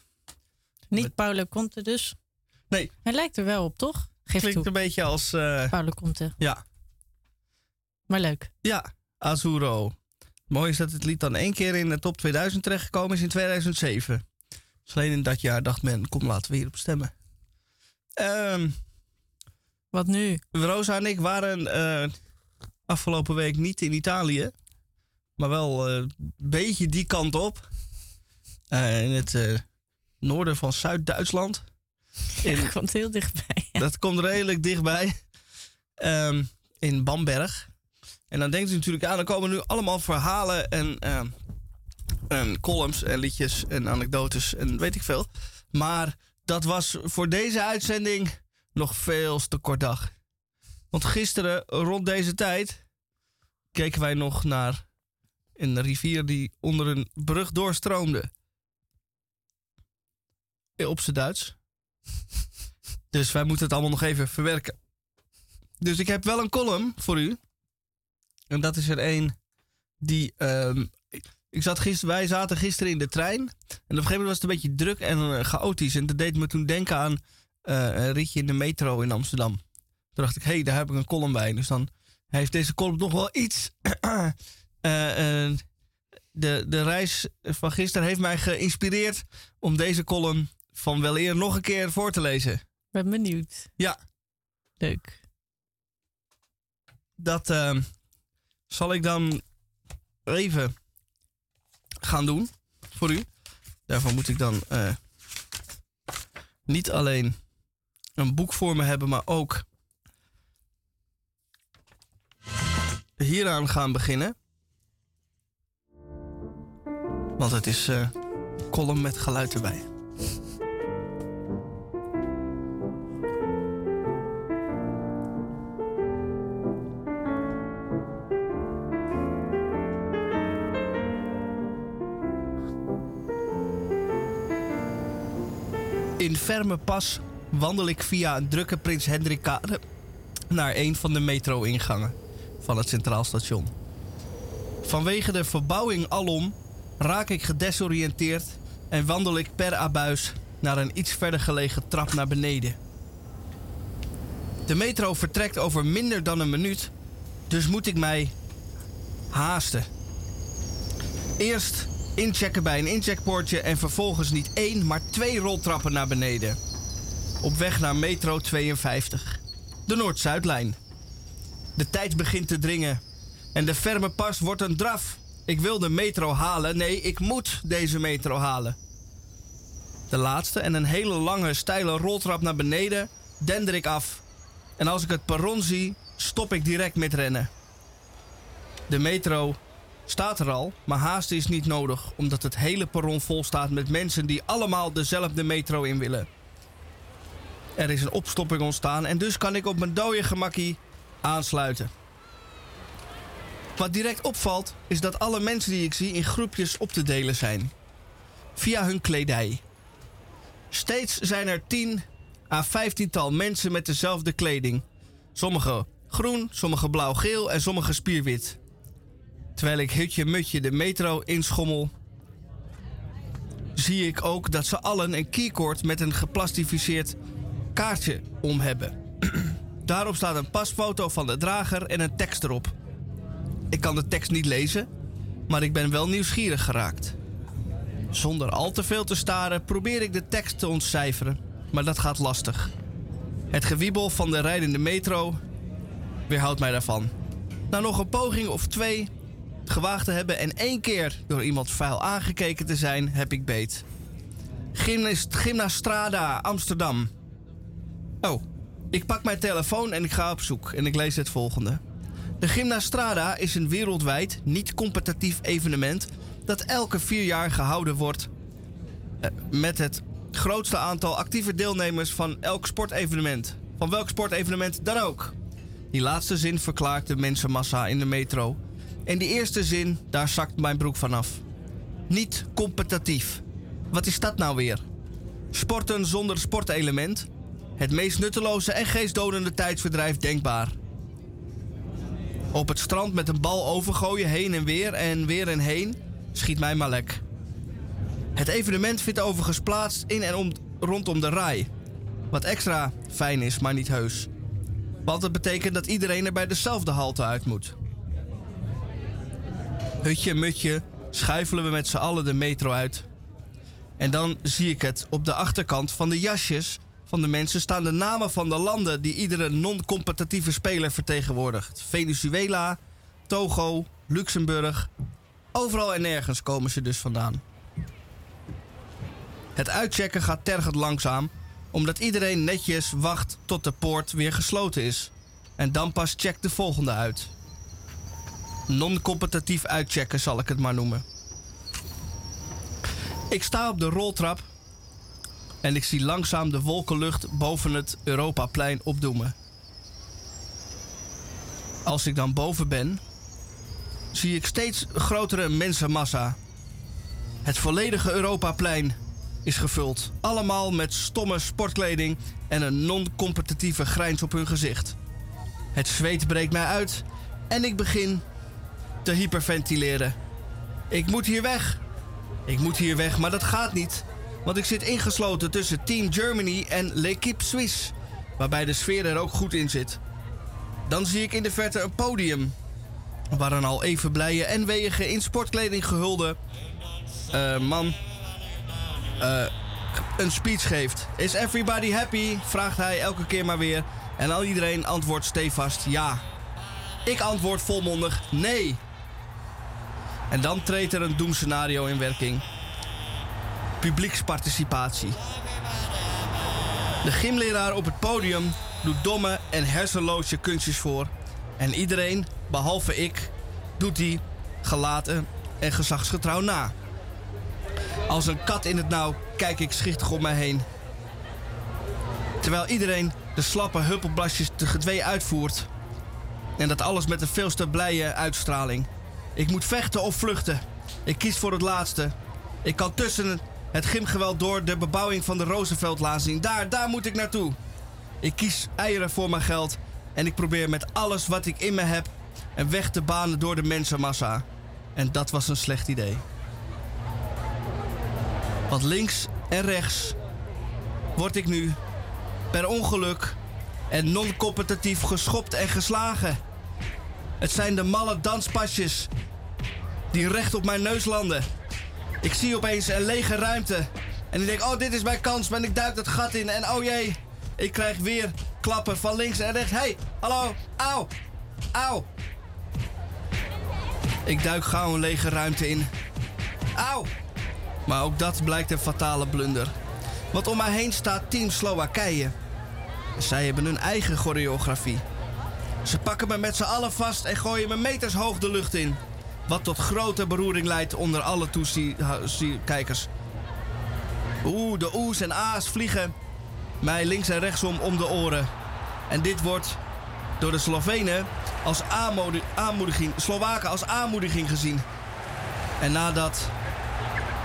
Niet Paulo Conte dus. Nee, Hij lijkt er wel op, toch? Geef klinkt toe. een beetje als... eh, Paulo Conte. ja, Maar leuk. ja, Azuro. Mooi is dat het lied dan één keer in de top 2000 terechtgekomen is in 2007. Dus alleen in dat jaar dacht men, kom laten we hierop stemmen. Ehm Wat nu? Rosa en ik waren eh, afgelopen week niet in Italië. Maar wel eh, een beetje die kant op. Eh, in het eh, noorden van Zuid-Duitsland. Ik kwam heel dichtbij. Dat komt redelijk dichtbij. Ehm, in Bamberg. En dan denkt u natuurlijk aan, er komen nu allemaal verhalen en, ehm, en columns en liedjes en anekdotes en weet ik veel. Maar dat was voor deze uitzending nog veel te kort dag. Want gisteren rond deze tijd keken wij nog naar een rivier die onder een brug doorstroomde. Op z'n Duits. Dus wij moeten het allemaal nog even verwerken. Dus ik heb wel een column voor u. En dat is er een die. ehm, ik, zat gister, wij zaten gisteren in de trein. En op een gegeven moment was het een beetje druk en eh, chaotisch. En dat deed me toen denken aan eh, een ritje in de metro in Amsterdam. Toen dacht ik, hé, hey, daar heb ik een column bij. Dus dan heeft deze column nog wel iets. Eh, eh, de, de reis van gisteren heeft mij geïnspireerd om deze column van wel eer nog een keer voor te lezen. Ben benieuwd. Ja, Leuk. dat ehm, zal ik dan even gaan doen voor u. Daarvoor moet ik dan eh, niet alleen een boek voor me hebben, maar ook hieraan gaan beginnen. Want het is eh column met geluid erbij. In ferme pas wandel ik via een drukke Prins Hendrikkade naar een van de metro-ingangen van het Centraal Station. Vanwege de verbouwing alom raak ik gedesoriënteerd en wandel ik per abuis naar een iets verder gelegen trap naar beneden. De metro vertrekt over minder dan een minuut, dus moet ik mij haasten. Eerst inchecken bij een incheckpoortje en vervolgens niet één, maar twee roltrappen naar beneden. Op weg naar metro 52. De Noord-Zuidlijn. De tijd begint te dringen. En de ferme pas wordt een draf. Ik wil de metro halen. Nee, ik moet deze metro halen. De laatste en een hele lange, steile roltrap naar beneden dender ik af. En als ik het perron zie, stop ik direct met rennen. De metro staat er al, maar haast is niet nodig, omdat het hele perron vol staat met mensen die allemaal dezelfde metro in willen. Er is een opstopping ontstaan en dus kan ik op mijn dode gemakkie aansluiten. Wat direct opvalt is dat alle mensen die ik zie in groepjes op te delen zijn. Via hun kledij. Steeds zijn er 10 à 15 tal mensen met dezelfde kleding. Sommige groen, sommige blauw-geel en sommige spierwit. Terwijl ik hutje mutje de metro inschommel, zie ik ook dat ze allen een keycord met een geplastificeerd kaartje om hebben. Daarop staat een pasfoto van de drager en een tekst erop. Ik kan de tekst niet lezen, maar ik ben wel nieuwsgierig geraakt. Zonder al te veel te staren probeer ik de tekst te ontcijferen, maar dat gaat lastig. Het gewiebel van de rijdende metro weerhoudt mij daarvan. Na nog een poging of twee gewaagd te hebben en één keer door iemand vuil aangekeken te zijn, heb ik beet. Gymnast, Gymnastrada, Amsterdam. Oh, ik pak mijn telefoon en ik ga op zoek en ik lees het volgende. De Gymnastrada is een wereldwijd niet-competitief evenement dat elke vier jaar gehouden wordt eh, met het grootste aantal actieve deelnemers van elk sportevenement. Van welk sportevenement dan ook. Die laatste zin verklaart de mensenmassa in de metro. En die eerste zin, daar zakt mijn broek vanaf. Niet competitief. Wat is dat nou weer? Sporten zonder sportelement? Het meest nutteloze en geestdodende tijdsverdrijf denkbaar. Op het strand met een bal overgooien heen en weer en weer en heen schiet mij maar lek. Het evenement vindt overigens plaats in en om, rondom de RAI. Wat extra fijn is, maar niet heus. Want het betekent dat iedereen er bij dezelfde halte uit moet. Hutje, mutje, schuifelen we met z'n allen de metro uit. En dan zie ik het. Op de achterkant van de jasjes van de mensen staan de namen van de landen die iedere non-competitieve speler vertegenwoordigt. Venezuela, Togo, Luxemburg. Overal en nergens komen ze dus vandaan. Het uitchecken gaat tergend langzaam, omdat iedereen netjes wacht tot de poort weer gesloten is. En dan pas checkt de volgende uit. Non-competitief uitchecken zal ik het maar noemen. Ik sta op de roltrap en ik zie langzaam de wolkenlucht boven het Europaplein opdoemen. Als ik dan boven ben, zie ik steeds grotere mensenmassa. Het volledige Europaplein is gevuld. Allemaal met stomme sportkleding en een non-competitieve grijns op hun gezicht. Het zweet breekt mij uit en ik begin te hyperventileren. Ik moet hier weg. Ik moet hier weg, maar dat gaat niet. Want ik zit ingesloten tussen Team Germany en L'Equipe Suisse. Waarbij de sfeer er ook goed in zit. Dan zie ik in de verte een podium. Waar een al even blije en weeige in sportkleding gehulde eh, man eh, een speech geeft. Is everybody happy? Vraagt hij elke keer maar weer. En al iedereen antwoordt stevast ja. Ik antwoord volmondig nee. En dan treedt er een doemscenario in werking. Publieksparticipatie. De gymleraar op het podium doet domme en hersenloze kunstjes voor. En iedereen, behalve ik, doet die gelaten en gezagsgetrouw na. Als een kat in het nauw kijk ik schichtig om mij heen. Terwijl iedereen de slappe huppelblasjes te gedwee uitvoert. En dat alles met een veel te blije uitstraling. Ik moet vechten of vluchten. Ik kies voor het laatste. Ik kan tussen het gymgeweld door de bebouwing van de Rooseveltlaan zien. Daar, daar moet ik naartoe. Ik kies eieren voor mijn geld. En ik probeer met alles wat ik in me heb een weg te banen door de mensenmassa. En dat was een slecht idee. Want links en rechts word ik nu per ongeluk en non-competitief geschopt en geslagen. Het zijn de malle danspasjes die recht op mijn neus landen. Ik zie opeens een lege ruimte. En ik denk, oh, dit is mijn kans. Maar ik duik dat gat in. En oh jee, ik krijg weer klappen van links en rechts. hey, hallo, auw, auw. Ik duik gauw een lege ruimte in. Auw. Maar ook dat blijkt een fatale blunder. Want om mij heen staat Team Slowakije. Zij hebben hun eigen choreografie. Ze pakken me met z'n allen vast en gooien me meters hoog de lucht in. Wat tot grote beroering leidt onder alle toekijkers. Oeh, de oes en a's vliegen mij links en rechtsom om de oren. En dit wordt door de Slovenen als aanmoediging, Slowaken als aanmoediging gezien. En nadat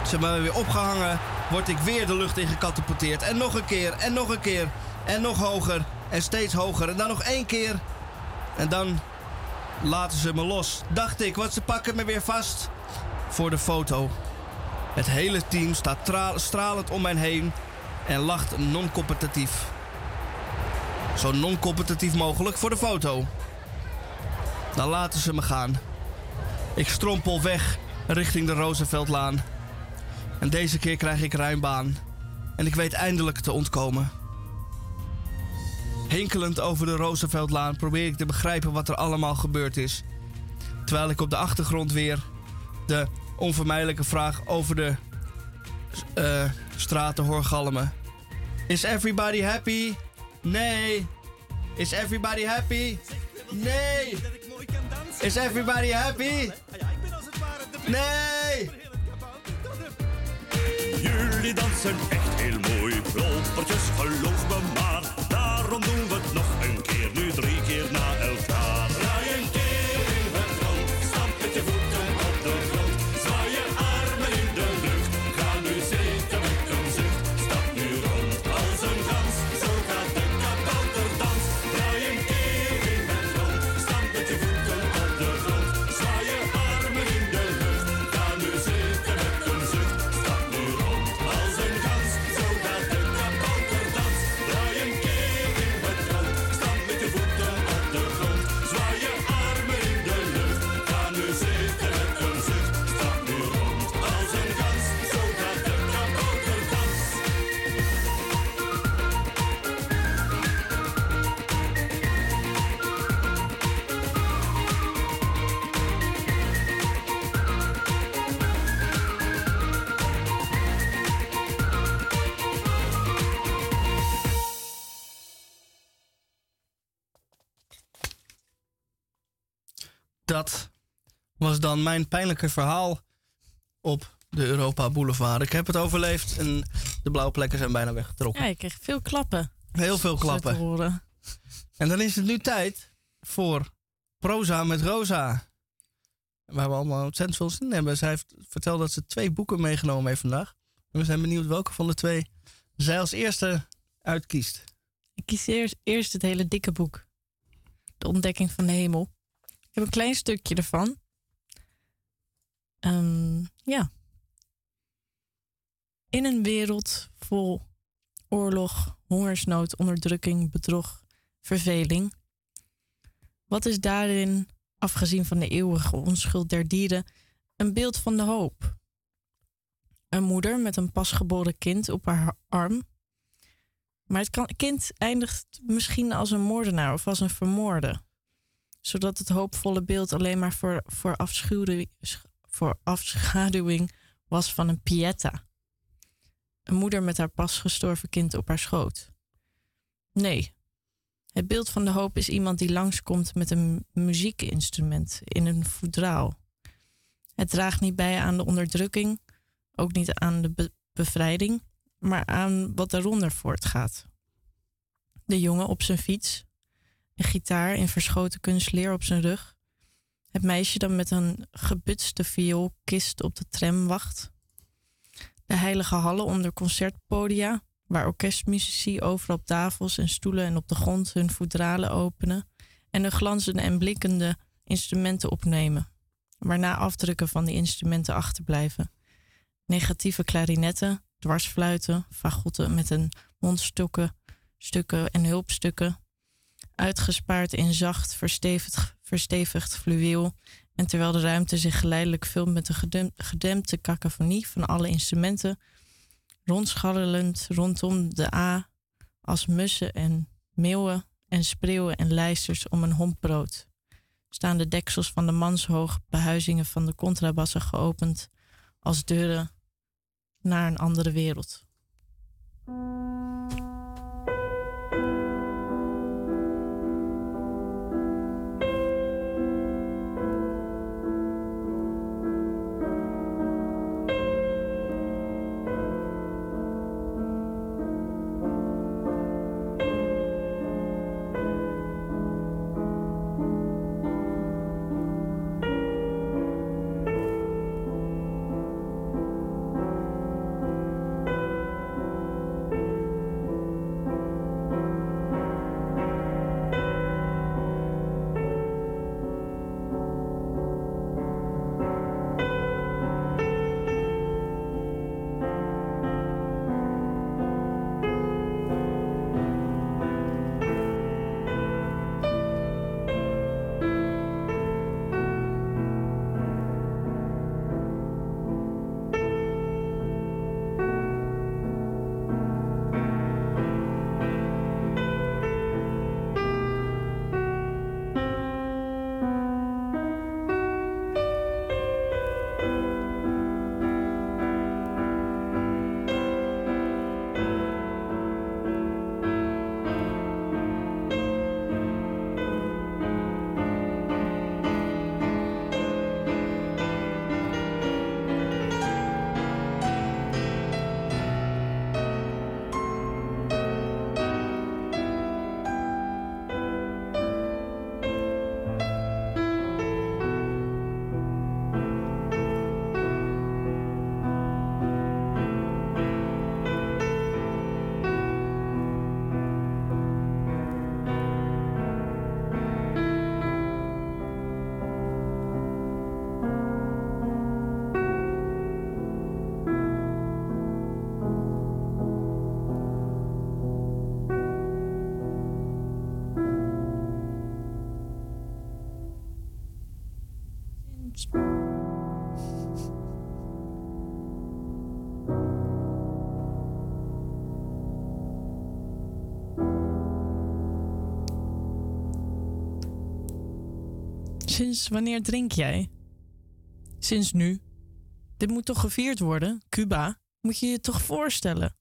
ze me weer opgehangen, word ik weer de lucht in gecatapulteerd. En nog een keer, en nog een keer, en nog hoger, en steeds hoger. En dan nog één keer. En dan laten ze me los. Dacht ik, want ze pakken me weer vast voor de foto. Het hele team staat stralend om mij heen en lacht non-competitief. Zo non-competitief mogelijk voor de foto. Dan laten ze me gaan. Ik strompel weg richting de Rooseveltlaan. En deze keer krijg ik ruim baan. En ik weet eindelijk te ontkomen. Hinkelend over de Rooseveltlaan probeer ik te begrijpen wat er allemaal gebeurd is. Terwijl ik op de achtergrond weer de onvermijdelijke vraag over de eh, straten hoor galmen. Is everybody happy? Nee. Is everybody happy? Nee. Is everybody happy? Nee. Jullie dansen echt heel mooi, propertjes, geloof me maar. Daarom doen we het nog een keer, Dat was dan mijn pijnlijke verhaal op de Europa Boulevard. Ik heb het overleefd en de blauwe plekken zijn bijna weggetrokken. Ja, ik kreeg veel klappen. Heel veel klappen. horen. En dan is het nu tijd voor Proza met Rosa. Waar we allemaal ontzettend veel zin in hebben. Zij heeft verteld dat ze twee boeken meegenomen heeft vandaag. En we zijn benieuwd welke van de twee zij als eerste uitkiest. Ik kies eerst, eerst het hele dikke boek. De ontdekking van de hemel. Ik heb een klein stukje ervan. Ehm, ja. In een wereld vol oorlog, hongersnood, onderdrukking, bedrog, verveling. Wat is daarin, afgezien van de eeuwige onschuld der dieren, een beeld van de hoop? Een moeder met een pasgeboren kind op haar arm maar het kind eindigt misschien als een moordenaar of als een vermoorde. Zodat het hoopvolle beeld alleen maar voor, voor, voor afschaduwing was van een pieta. Een moeder met haar pas gestorven kind op haar schoot. Nee, het beeld van de hoop is iemand die langskomt met een muziekinstrument in een voedraal. Het draagt niet bij aan de onderdrukking, ook niet aan de be- bevrijding, maar aan wat daaronder voortgaat. De jongen op zijn fiets, gitaar in verschoten kunstleer op zijn rug, het meisje dat met een gebutste vioolkist op de tram wacht, de heilige hallen onder concertpodia, waar orkestmuzici overal op tafels en stoelen en op de grond hun voedralen openen en de glanzende en blinkende instrumenten opnemen, waarna afdrukken van die instrumenten achterblijven. Negatieve klarinetten, dwarsfluiten, fagotten met een mondstukken, stukken en hulpstukken, uitgespaard in zacht, verstevigd, verstevigd fluweel. En terwijl de ruimte zich geleidelijk vult met de gedem- gedempte cacophonie van alle instrumenten, rondscharrelend rondom de A, als mussen en meeuwen en spreeuwen en lijsters om een homp brood. Staan de deksels van de manshoog behuizingen van de contrabassen geopend als deuren naar een andere wereld. Sinds wanneer drink jij? Sinds nu. Dit moet toch gevierd worden? Cuba? Moet je je toch voorstellen?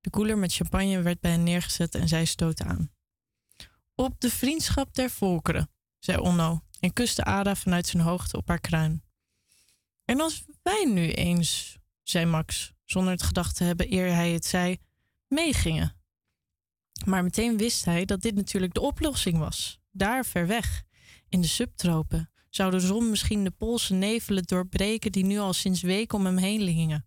De koeler met champagne werd bij hen neergezet en zij stootte aan. Op de vriendschap der volkeren, zei Onno en kuste Ada vanuit zijn hoogte op haar kruin. En als wij nu eens, zei Max, zonder het gedacht te hebben eer hij het zei, meegingen. Maar meteen wist hij dat dit natuurlijk de oplossing was. Daar ver weg, in de subtropen, zou de zon misschien de Poolse nevelen doorbreken die nu al sinds weken om hem heen hingen.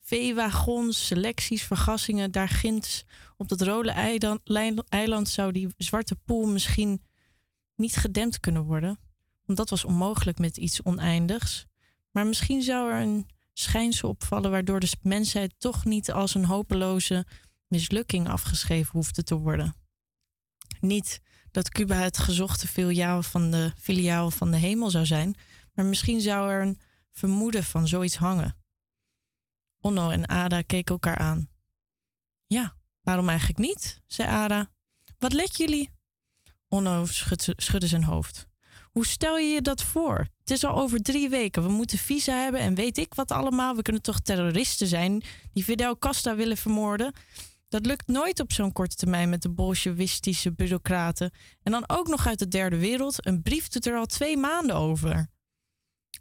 Veewagons, selecties, vergassingen, daar ginds op dat rode eiland, zou die zwarte poel misschien niet gedempt kunnen worden. Want dat was onmogelijk met iets oneindigs. Maar misschien zou er een schijnsel opvallen waardoor de mensheid toch niet als een hopeloze mislukking afgeschreven hoefde te worden. Niet dat Cuba het gezochte filiaal van de, filiaal van de hemel zou zijn, maar misschien zou er een vermoeden van zoiets hangen. Onno en Ada keken elkaar aan. Ja, waarom eigenlijk niet? zei Ada. Wat let jullie? Onno schudde zijn hoofd. Hoe stel je je dat voor? Het is al over drie weken. We moeten visa hebben en weet ik wat allemaal. We kunnen toch terroristen zijn die Fidel Castro willen vermoorden? Dat lukt nooit op zo'n korte termijn met de bolsjewistische bureaucraten. En dan ook nog uit de derde wereld. Een brief doet er al twee maanden over.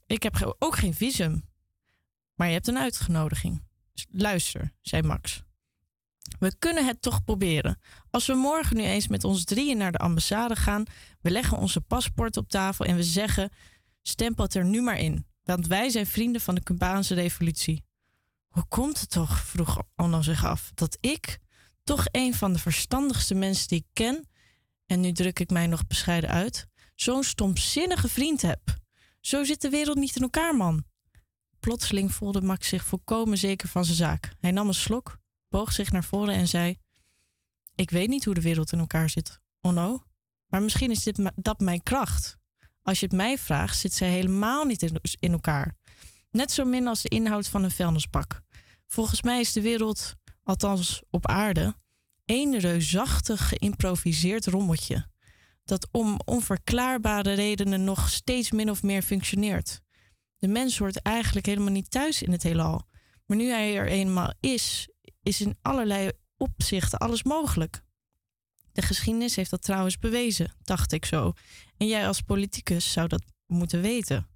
Ik heb ook geen visum. Maar je hebt een uitgenodiging. Luister, zei Max. We kunnen het toch proberen. Als we morgen nu eens met ons drieën naar de ambassade gaan, we leggen onze paspoort op tafel en we zeggen: stempel het er nu maar in, want wij zijn vrienden van de Cubaanse revolutie. Hoe komt het toch, vroeg Onno zich af, dat ik, toch een van de verstandigste mensen die ik ken, en nu druk ik mij nog bescheiden uit, zo'n stomzinnige vriend heb? Zo zit de wereld niet in elkaar, man. Plotseling voelde Max zich volkomen zeker van zijn zaak. Hij nam een slok, boog zich naar voren en zei: Ik weet niet hoe de wereld in elkaar zit, Onno, maar misschien is dit dat mijn kracht. Als je het mij vraagt, zit zij helemaal niet in elkaar. Net zo min als de inhoud van een vuilnisbak. Volgens mij is de wereld, althans op aarde, één reusachtig geïmproviseerd rommeltje. Dat om onverklaarbare redenen nog steeds min of meer functioneert. De mens hoort eigenlijk helemaal niet thuis in het heelal. Maar nu hij er eenmaal is, is in allerlei opzichten alles mogelijk. De geschiedenis heeft dat trouwens bewezen, dacht ik zo. En jij als politicus zou dat moeten weten.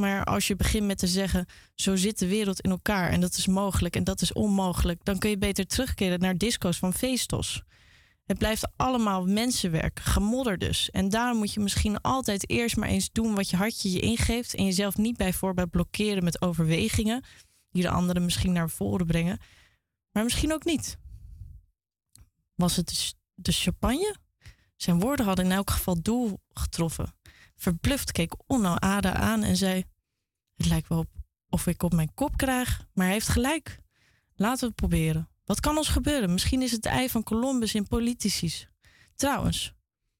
Maar als je begint met te zeggen, zo zit de wereld in elkaar en dat is mogelijk en dat is onmogelijk, dan kun je beter terugkeren naar disco's van Feestos. Het blijft allemaal mensenwerk, gemodder dus. En daarom moet je misschien altijd eerst maar eens doen wat je hartje je ingeeft en jezelf niet bij voorbaat blokkeren met overwegingen die de anderen misschien naar voren brengen, maar misschien ook niet. Was het de champagne? Zijn woorden hadden in elk geval doel getroffen. Verbluft keek Onno Ada aan en zei: Het lijkt wel of ik op mijn kop krijg, maar hij heeft gelijk. Laten we het proberen. Wat kan ons gebeuren? Misschien is het ei van Columbus in politicis. Trouwens,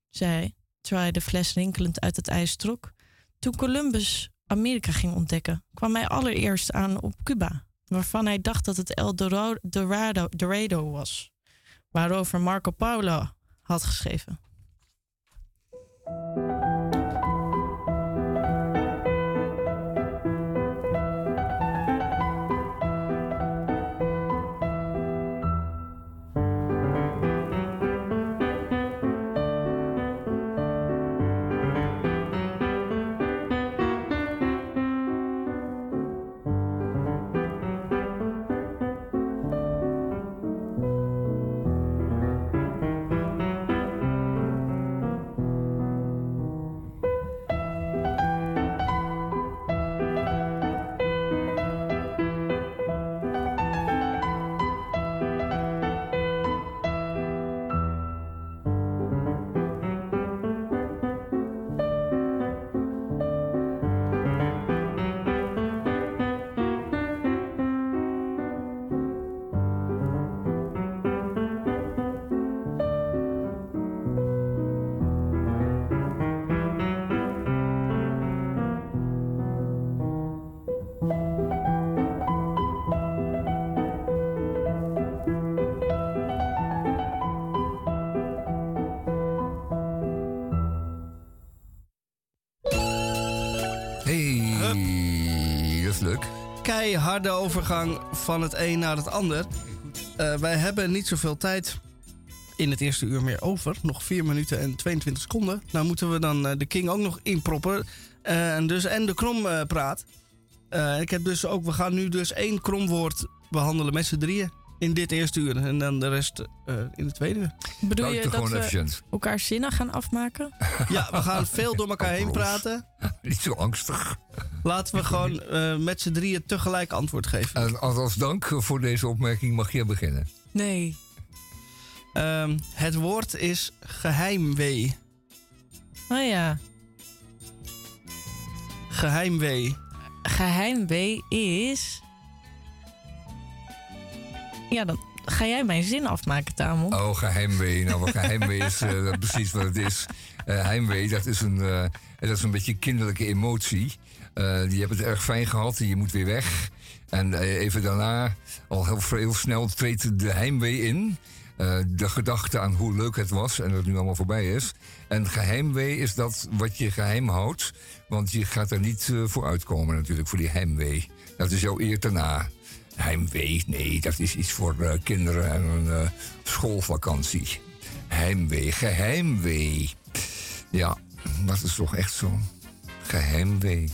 zei hij, terwijl hij de fles rinkelend uit het ijs trok. Toen Columbus Amerika ging ontdekken, kwam hij allereerst aan op Cuba, waarvan hij dacht dat het El Dorado, Dorado was, waarover Marco Polo had geschreven. Keiharde overgang van het een naar het ander. Eh, wij hebben niet zoveel tijd in het eerste uur meer over. Nog 4 minuten en 22 seconden. Nou moeten we dan eh, de King ook nog inproppen. Eh, en dus, en de krom eh, praat. Ik heb dus ook, we gaan nu dus één kromwoord behandelen met z'n drieën. In dit eerste uur. En dan de rest eh, in het tweede uur. Bedoel je dat we efficiënt. elkaar zinnen gaan afmaken? Ja, we gaan veel door elkaar heen praten. Niet zo angstig. Laten we gewoon eh, met z'n drieën tegelijk antwoord geven. En als, als dank voor deze opmerking mag je beginnen. Nee. Ehm, het woord is geheimwee. Oh ja. Geheimwee. Geheimwee is... Ja, dan ga jij mijn zin afmaken, Tamon. Oh, geheimwee. Nou, wat geheimwee is eh, dat precies wat het is. Eh, heimwee, dat is, een, eh, dat is een beetje kinderlijke emotie. Je hebt het erg fijn gehad en je moet weer weg. En even daarna, al heel, heel snel, treedt de heimwee in. De gedachte aan hoe leuk het was en dat het nu allemaal voorbij is. En geheimwee is dat wat je geheim houdt. Want je gaat er niet voor uitkomen natuurlijk, voor die heimwee. Dat is jouw eer daarna. Heimwee, nee, dat is iets voor eh, kinderen en een eh, schoolvakantie. Heimwee, geheimwee. Ja, dat is toch echt zo. Geheimwee.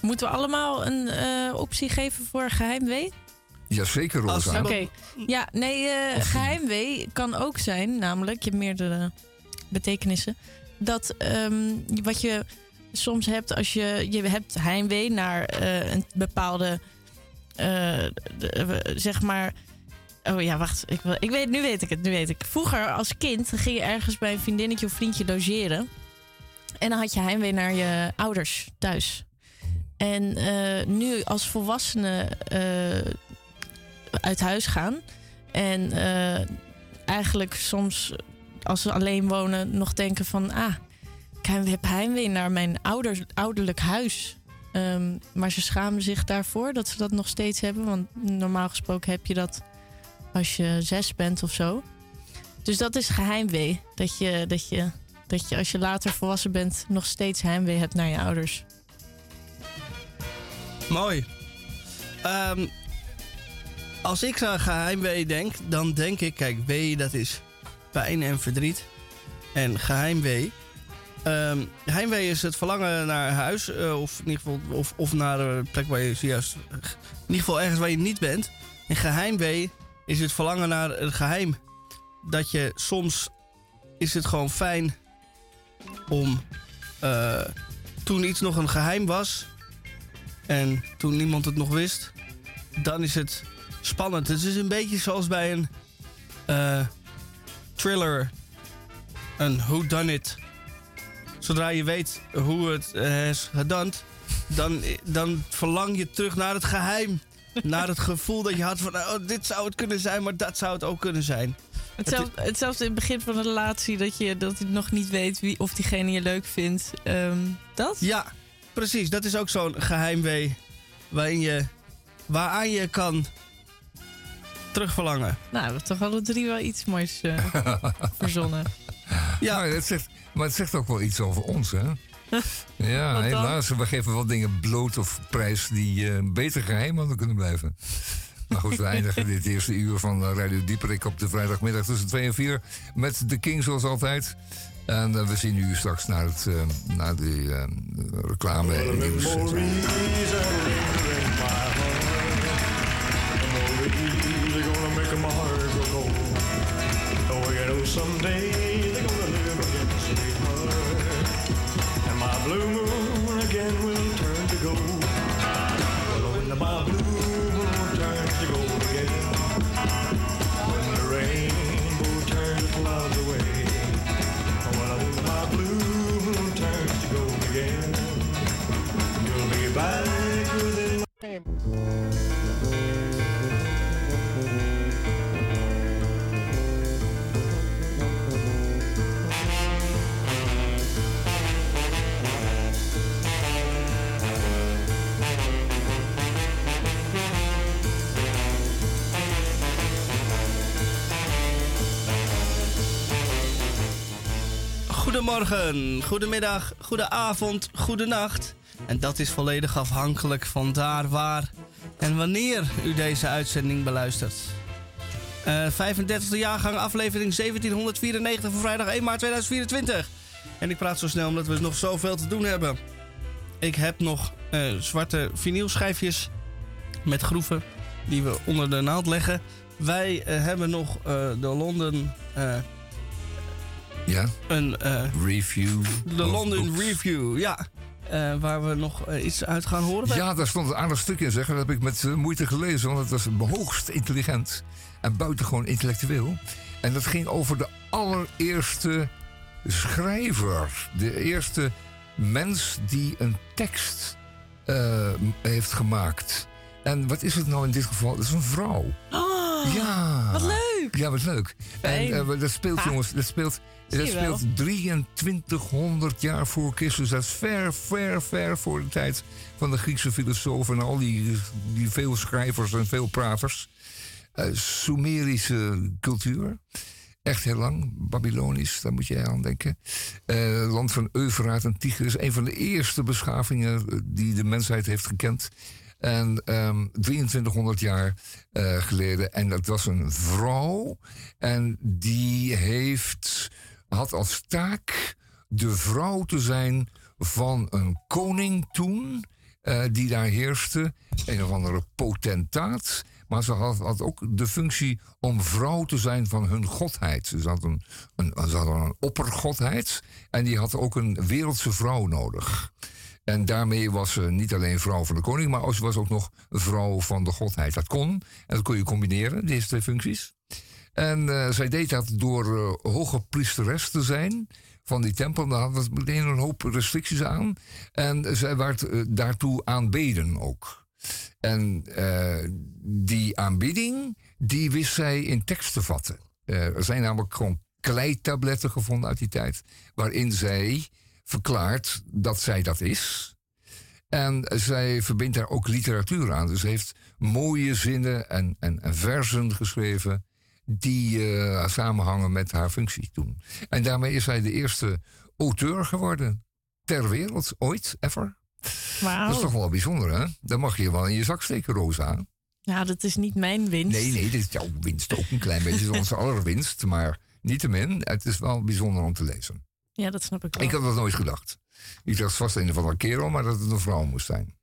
Moeten we allemaal een eh, optie geven voor geheimwee? Jazeker, Rosa. Oké. Ja, nee, eh, geheimwee kan ook zijn, namelijk, je hebt meerdere betekenissen. Dat ehm, wat je soms hebt als je, je hebt heimwee naar eh, een bepaalde, eh, zeg maar. Oh ja, wacht. Ik, wil, ik weet, nu weet ik het, nu weet ik. Vroeger als kind ging je ergens bij een vriendinnetje of vriendje logeren. En dan had je heimwee naar je ouders thuis. En eh, nu als volwassene eh, uit huis gaan. En eigenlijk soms als ze alleen wonen nog denken van... Ah, ik heb heimwee naar mijn ouders, ouderlijk huis. Ehm, maar ze schamen zich daarvoor dat ze dat nog steeds hebben. Want normaal gesproken heb je dat als je zes bent of zo. Dus dat is geheimwee. Dat je, dat je, dat je als je later volwassen bent nog steeds heimwee hebt naar je ouders. Mooi. Ehm, als ik aan geheimwee denk, dan denk ik, kijk, wee dat is pijn en verdriet. En geheimwee. Ehm heimwee is het verlangen naar huis, eh, of in ieder geval, of, of naar een plek waar je zojuist, in ieder geval ergens waar je niet bent. En geheimwee is het verlangen naar een geheim. Dat je soms is het gewoon fijn om eh, toen iets nog een geheim was, en toen niemand het nog wist, dan is het spannend. Het is een beetje zoals bij een eh, thriller, een whodunit. Zodra je weet hoe het eh, is gedaan, dan, dan verlang je terug naar het geheim. naar het gevoel dat je had van, oh, dit zou het kunnen zijn, maar dat zou het ook kunnen zijn. Hetzelfde, hetzelfde in het begin van een relatie, dat je, dat je nog niet weet wie, of diegene je leuk vindt. Ehm, dat? Ja, precies. Dat is ook zo'n geheimwee waarin je, waaraan je kan terugverlangen. Nou, we hebben toch alle drie wel iets moois eh, verzonnen. Ja, maar het, zegt, maar het zegt ook wel iets over ons, hè? Ja, helaas. We geven wel dingen bloot of prijs die eh, beter geheim hadden kunnen blijven. Maar goed, we eindigen dit eerste uur van Radio Dieperik op de vrijdagmiddag tussen 2 en 4 met de King zoals altijd. En eh, we zien u straks naar, het, eh, naar de eh, reclame en nieuws. en Goedemorgen, goedemiddag, goedenavond, goedenacht. En dat is volledig afhankelijk van daar waar en wanneer u deze uitzending beluistert. Eh 35e jaargang, aflevering 1794 van vrijdag 1 maart 2024. En ik praat zo snel omdat we nog zoveel te doen hebben. Ik heb nog eh, zwarte vinylschijfjes met groeven die we onder de naald leggen. Wij eh, hebben nog de London... Ja, een, review. de London. Review, ja. Eh, waar we nog eh, iets uit gaan horen. Ja, daar stond een aardig stuk in, zeg. Dat heb ik met eh, moeite gelezen, want het was hoogst intelligent. En buitengewoon intellectueel. En dat ging over de allereerste schrijver. De eerste mens die een tekst heeft gemaakt. En wat is het nou in dit geval? Dat is een vrouw. Oh, ja. wat leuk. Ja, wat leuk. Fijn. En eh, dat speelt, Ha. jongens, dat speelt, dat speelt 2300 jaar voor Christus. Dat is ver, ver, ver voor de tijd van de Griekse filosofen en al die, die veel schrijvers en veel praters. Eh, Sumerische cultuur. Echt heel lang. Babylonisch, daar moet je aan denken. Eh, land van Eufraat en Tigris. Een van de eerste beschavingen die de mensheid heeft gekend. En ehm 2300 jaar eh, geleden. En dat was een vrouw. En die heeft, had als taak de vrouw te zijn van een koning toen. eh, die daar heerste. Een of andere potentaat. Maar ze had, had ook de functie om vrouw te zijn van hun godheid. Ze had een, een, ze hadden een oppergodheid. En die had ook een wereldse vrouw nodig. En daarmee was ze niet alleen vrouw van de koning, maar ze was ook nog vrouw van de godheid. Dat kon. En dat kon je combineren, deze twee functies. En eh, zij deed dat door eh, hoge priesteres te zijn van die tempel. Daar hadden ze meteen een hoop restricties aan. En zij werd eh, daartoe aanbeden ook. En die aanbidding, die wist zij in tekst te vatten. Er zijn namelijk gewoon kleitabletten gevonden uit die tijd. Waarin zij verklaart dat zij dat is. En zij verbindt daar ook literatuur aan. Dus ze heeft mooie zinnen en, en, en versen geschreven. die eh, samenhangen met haar functie toen. En daarmee is zij de eerste auteur geworden. ter wereld, ooit, ever. Wauw. Dat is toch wel bijzonder, hè? Dan mag je wel in je zak steken, Rosa. Ja, dat is niet mijn winst. Nee, nee, dit is jouw winst ook een klein beetje. Het is onze aller winst. Maar niettemin, het is wel bijzonder om te lezen. Ja, dat snap ik wel. Ik had dat nooit gedacht. Ik dacht vast een of andere kerel, maar dat het een vrouw moest zijn.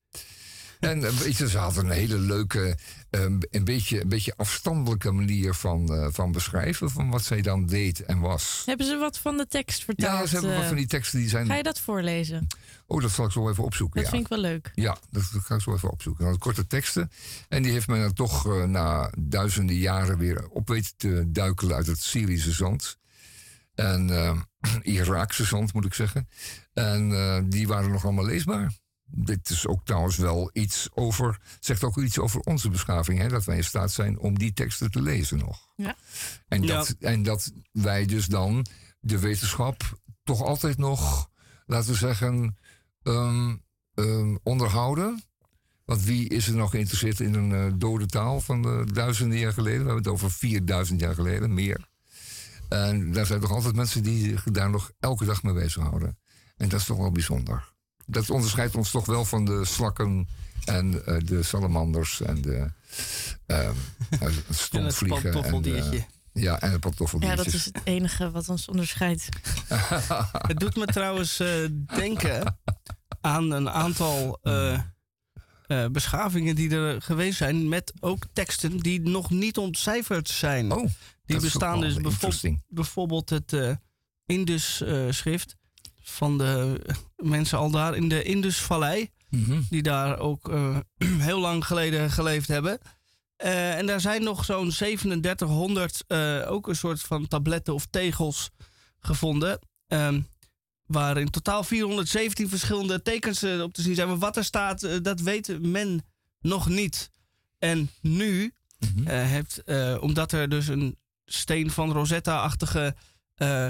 En eh, ze had een hele leuke, eh, een, beetje, een beetje afstandelijke manier van, eh, van beschrijven van wat zij dan deed en was. Hebben ze wat van de tekst verteld? Ja, ze hebben wat van die teksten die zijn. Ga je dat voorlezen? Oh, dat zal ik zo even opzoeken. Dat ja. vind ik wel leuk. Ja, dat ga ik zo even opzoeken. Korte teksten. En die heeft men dan toch na duizenden jaren weer op weten te duikelen uit het Syrische zand. En eh Iraakse zand, moet ik zeggen. En eh, die waren nog allemaal leesbaar. Dit is ook trouwens wel iets over, zegt ook iets over onze beschaving, hè, dat wij in staat zijn om die teksten te lezen nog. Ja. En, Ja. dat, en dat wij dus dan de wetenschap toch altijd nog, laten we zeggen, ehm, ehm, onderhouden. Want wie is er nog geïnteresseerd in een eh, dode taal van eh, duizenden jaar geleden? We hebben het over 4000 jaar geleden, meer. En daar zijn toch altijd mensen die zich daar nog elke dag mee bezighouden. En dat is toch wel bijzonder. Dat onderscheidt ons toch wel van de slakken en eh, de salamanders en de ehm uh, stomvliegen. En, pantoffeldiertje. eh, ja, en het Ja, dat is het enige wat ons onderscheidt. Het doet me trouwens eh, denken aan een aantal eh, eh, beschavingen die er geweest zijn. Met ook teksten die nog niet ontcijferd zijn. Oh, die dat bestaan dus bijvoorbeeld, bijvoorbeeld het eh, Indus-schrift van de mensen al daar in de Indusvallei. Mhm. Die daar ook eh, heel lang geleden geleefd hebben. Eh, en daar zijn nog zo'n 3700 eh, ook een soort van tabletten of tegels gevonden. Ehm, waar in totaal 417 verschillende tekens eh, op te zien zijn. Maar wat er staat, eh, dat weet men nog niet. En nu eh, heeft, eh, omdat er dus een steen van Rosetta-achtige eh,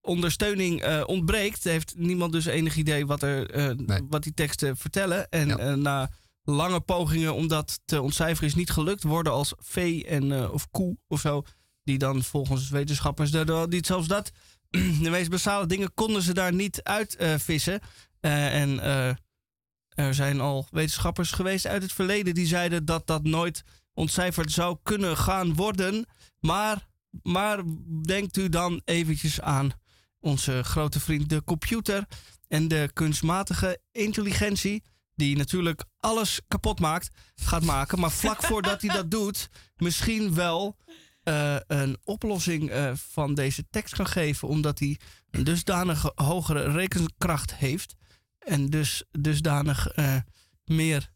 ondersteuning eh, ontbreekt, heeft niemand dus enig idee wat, er, eh, Nee. wat die teksten vertellen. En Ja. na lange pogingen om dat te ontcijferen is niet gelukt, worden als vee en, of koe of zo, die dan volgens wetenschappers, niet zelfs dat, de meest basale dingen konden ze daar niet uit vissen. Eh, en er zijn al wetenschappers geweest uit het verleden die zeiden dat dat nooit ontcijferd zou kunnen gaan worden. Maar, maar denkt u dan eventjes aan onze grote vriend de computer en de kunstmatige intelligentie, die natuurlijk alles kapot maakt, gaat maken. Maar vlak voordat hij dat doet, misschien wel eh, een oplossing eh, van deze tekst kan geven, omdat hij een dusdanig hogere rekenkracht heeft en dus dusdanig eh, meer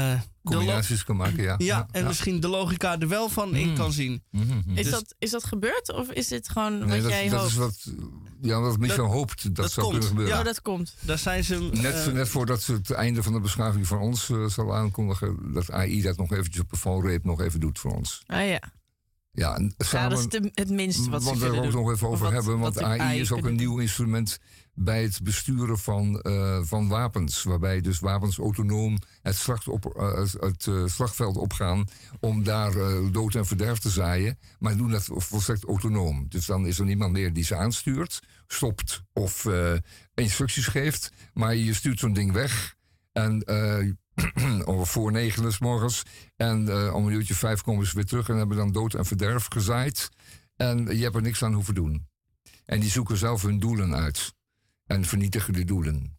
eh, lo- Combinaties kan maken, ja. ja, en misschien de logica er wel van in Mm. kan zien. Mhm. Is, Dus- dat, is dat gebeurd of is dit gewoon wat dat, jij dat hoopt? is wat, ja, wat Michel Dat- hoopt dat, dat zou komt. kunnen gebeuren. Oh, dat komt. Daar zijn ze. Net, eh, net voordat ze het einde van de beschaving van ons eh, zal aankondigen, dat AI dat nog eventjes op de valreep nog even doet voor ons. Ah ja. Ja, en ja, samen, dat is de- het minste wat ze want daar kunnen ook nog even over wat- hebben, want AI is ook een doen. nieuw instrument bij het besturen van, eh, van wapens. Waarbij dus wapens autonoom het, eh, het eh, slagveld opgaan om daar dood en verderf te zaaien. Maar doen dat volstrekt autonoom. Dus dan is er niemand meer die ze aanstuurt, stopt of instructies geeft. Maar je stuurt zo'n ding weg en... voor negen s morgens. En om een uurtje vijf komen ze weer terug en hebben dan dood en verderf gezaaid. En je hebt er niks aan hoeven doen. En die zoeken zelf hun doelen uit. En vernietigen die doelen.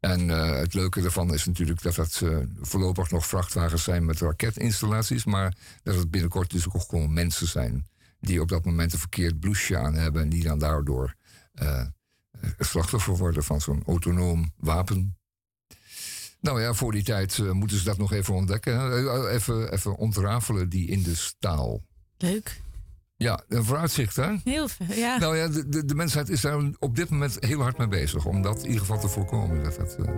En eh, het leuke daarvan is natuurlijk dat het eh, voorlopig nog vrachtwagens zijn met raketinstallaties. Maar dat het binnenkort dus ook gewoon mensen zijn. Die op dat moment een verkeerd blouseje aan hebben. En die dan daardoor eh, slachtoffer worden van zo'n autonoom wapen. Nou ja, voor die tijd moeten ze dat nog even ontdekken. Even, even ontrafelen die in de staal. Leuk. Ja, een vooruitzicht hè? Heel veel, ja. Nou ja, de, de, de mensheid is daar op dit moment heel hard mee bezig. Om dat in ieder geval te voorkomen. Dat, het, eh,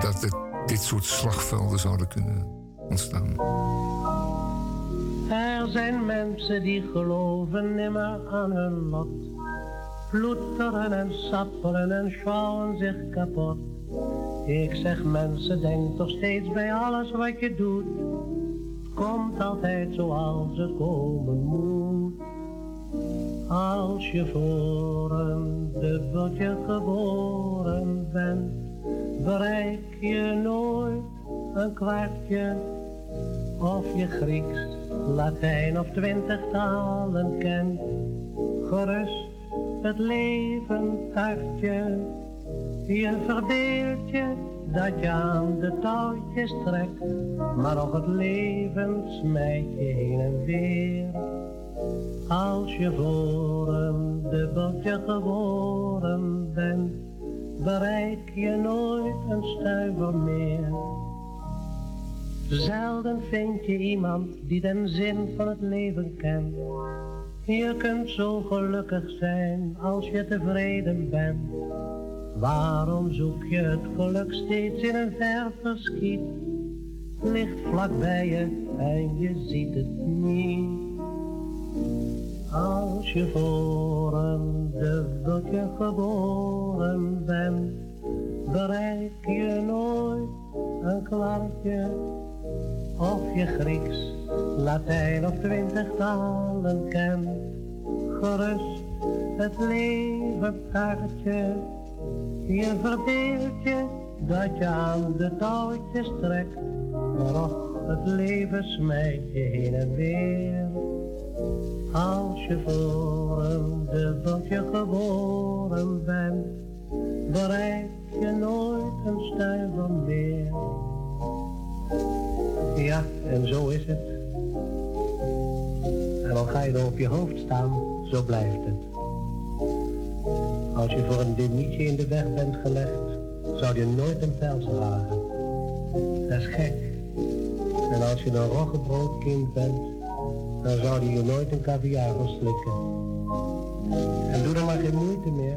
dat het, dit soort slagvelden zouden kunnen ontstaan. Er zijn mensen die geloven nimmer aan hun lot. Ploeteren en sappelen en schouwen zich kapot. Ik zeg mensen, denk toch steeds bij alles wat je doet. Komt altijd zoals het komen moet. Als je voor een dubbeltje geboren bent, bereik je nooit een kwartje. Of je Grieks, Latijn of twintig talen kent. Gerust het leven tartje. Je verbeeld je dat je aan de touwtjes trekt. Maar nog het leven smijt je heen en weer. Als je voor een dubbeltje geboren bent, bereik je nooit een stuiver meer. Zelden vind je iemand die den zin van het leven kent. Je kunt zo gelukkig zijn als je tevreden bent. Waarom zoek je het geluk steeds in een ver verschiet? Ligt vlak bij je en je ziet het niet. Als je voor een dubbeltje geboren bent, bereik je nooit een kwartje. Of je Grieks, Latijn of twintig talen kent, gerust het leven taartje. Je verbeeld je dat je aan de touwtjes trekt, maar och, het leven smijt je heen en weer. Als je voor een dubbeltje geboren bent, bereik je nooit een stuiver meer. Ja, en zo is het. En al ga je er op je hoofd staan, zo blijft het. Als je voor een demietje in de weg bent gelegd, zou je nooit een pels dragen. Dat is gek. En als je een roggebroodkind bent, dan zou je nooit een caviar verslikken. En doe er maar geen moeite meer.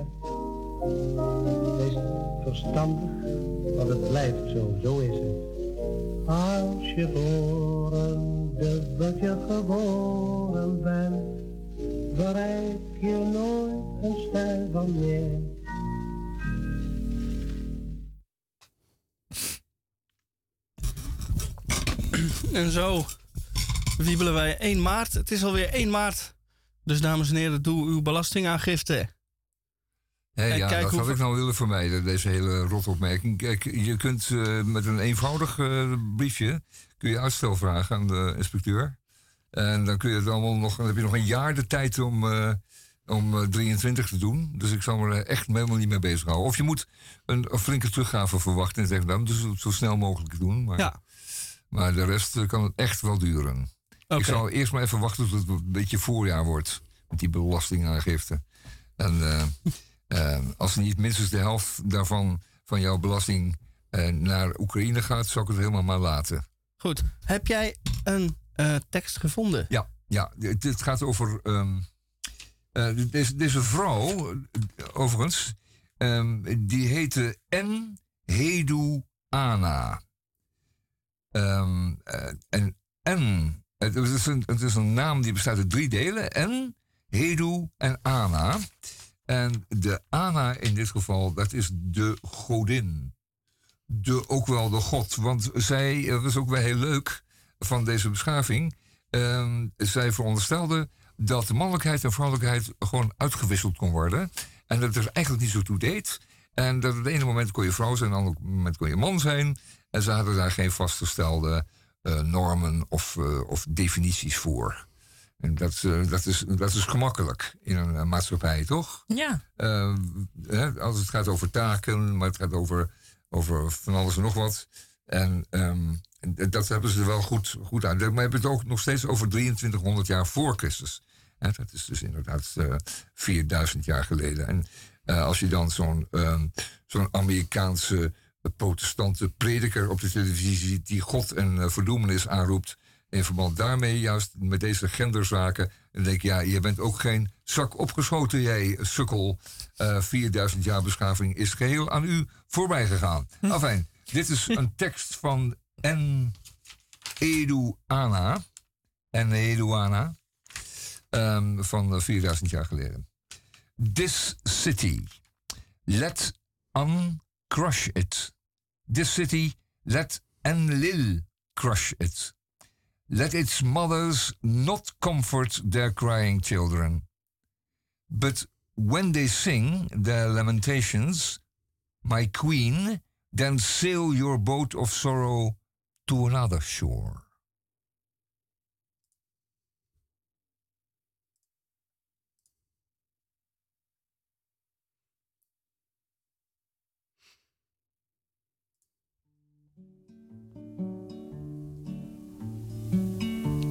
Wees verstandig, want het blijft zo, zo is het. Als je voor een dubbeltje geboren bent, bereik je nooit een stuiver meer. En zo wiebelen wij 1 maart. Het is alweer 1 maart. Dus dames en heren, doe uw belastingaangifte. Hé, En ja, kijk dat had ik nou willen vermijden, deze hele rotopmerking. Kijk, je kunt eh, met een eenvoudig eh, briefje kun je uitstel vragen aan de inspecteur. En dan kun je het allemaal nog, dan heb je nog een jaar de tijd om, eh, om eh, 23 te doen. Dus ik zal me er echt helemaal niet mee bezighouden. Of je moet een, een flinke teruggave verwachten en zeggen, nou, dus het zo snel mogelijk doen. Maar, Ja. maar de rest eh, kan het echt wel duren. Ik zal eerst maar even wachten tot het een beetje voorjaar wordt. Met die belastingaangifte. En eh, eh, als niet minstens de helft daarvan van jouw belasting eh, naar Oekraïne gaat, zal ik het helemaal maar laten. Goed. Heb jij een eh, tekst gevonden? Ja, ja dit gaat over. ehm eh, deze, deze vrouw, eh, overigens, ehm, die heette N. Hedu Ana. Eh, en N. Het is, een, het is een naam die bestaat uit drie delen: N, Hedu en Ana. En de Ana in dit geval, dat is de godin. De, ook wel de god. Want zij, dat is ook wel heel leuk van deze beschaving. Ehm, zij veronderstelde dat de mannelijkheid en vrouwelijkheid gewoon uitgewisseld kon worden. En dat het er eigenlijk niet zo toe deed. En dat op het ene moment kon je vrouw zijn, en op het andere moment kon je man zijn. En ze hadden daar geen vastgestelde eh, normen of, eh, of definities voor. En dat, eh, dat, is, dat is gemakkelijk in een maatschappij, toch? Ja. Eh, hè, als het gaat over taken, maar het gaat over, over van alles en nog wat. En ehm, en dat hebben ze er wel goed, goed aan. Maar we hebben het ook nog steeds over 2300 jaar voor Christus. Dat is dus inderdaad eh 4000 jaar geleden. En eh, als je dan zo'n ehm, zo'n Amerikaanse protestante prediker op de televisie ziet... die God en eh, verdoemenis aanroept... in verband daarmee, juist met deze genderzaken... dan denk je, ja, je bent ook geen zak opgeschoten, jij sukkel. Eh 4000 jaar beschaving is geheel aan u voorbij gegaan. Afijn, dit is een tekst van N. Edu Ana. En Edu Ana. ehm, van eh, 4000 jaar geleden. This city, let uncrush it. This city, let Enlil crush it. Let its mothers not comfort their crying children. But when they sing their lamentations, my queen, then sail your boat of sorrow to another shore.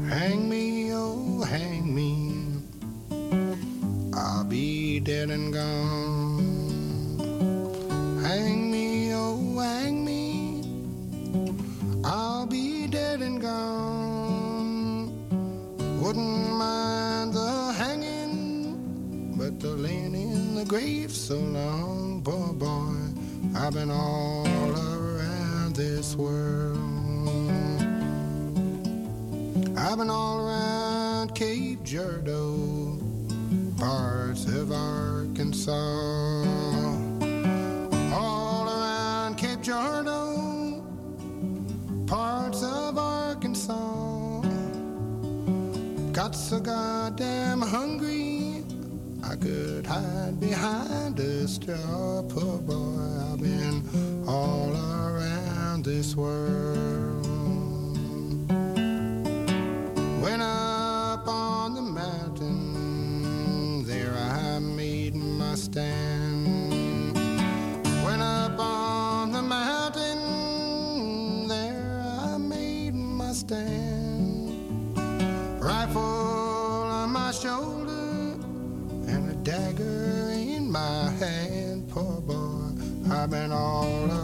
Hang me, oh, hang me. I'll be dead and gone. Gone. Wouldn't mind the hanging, but the laying in the grave so long, poor boy. I've been all around this world. I've been all around Cape Girardeau, parts of Arkansas. Got so goddamn hungry, I could hide behind a straw. Poor boy, I've been all around this world. Went up on the mountain, there I made my stand. I've been all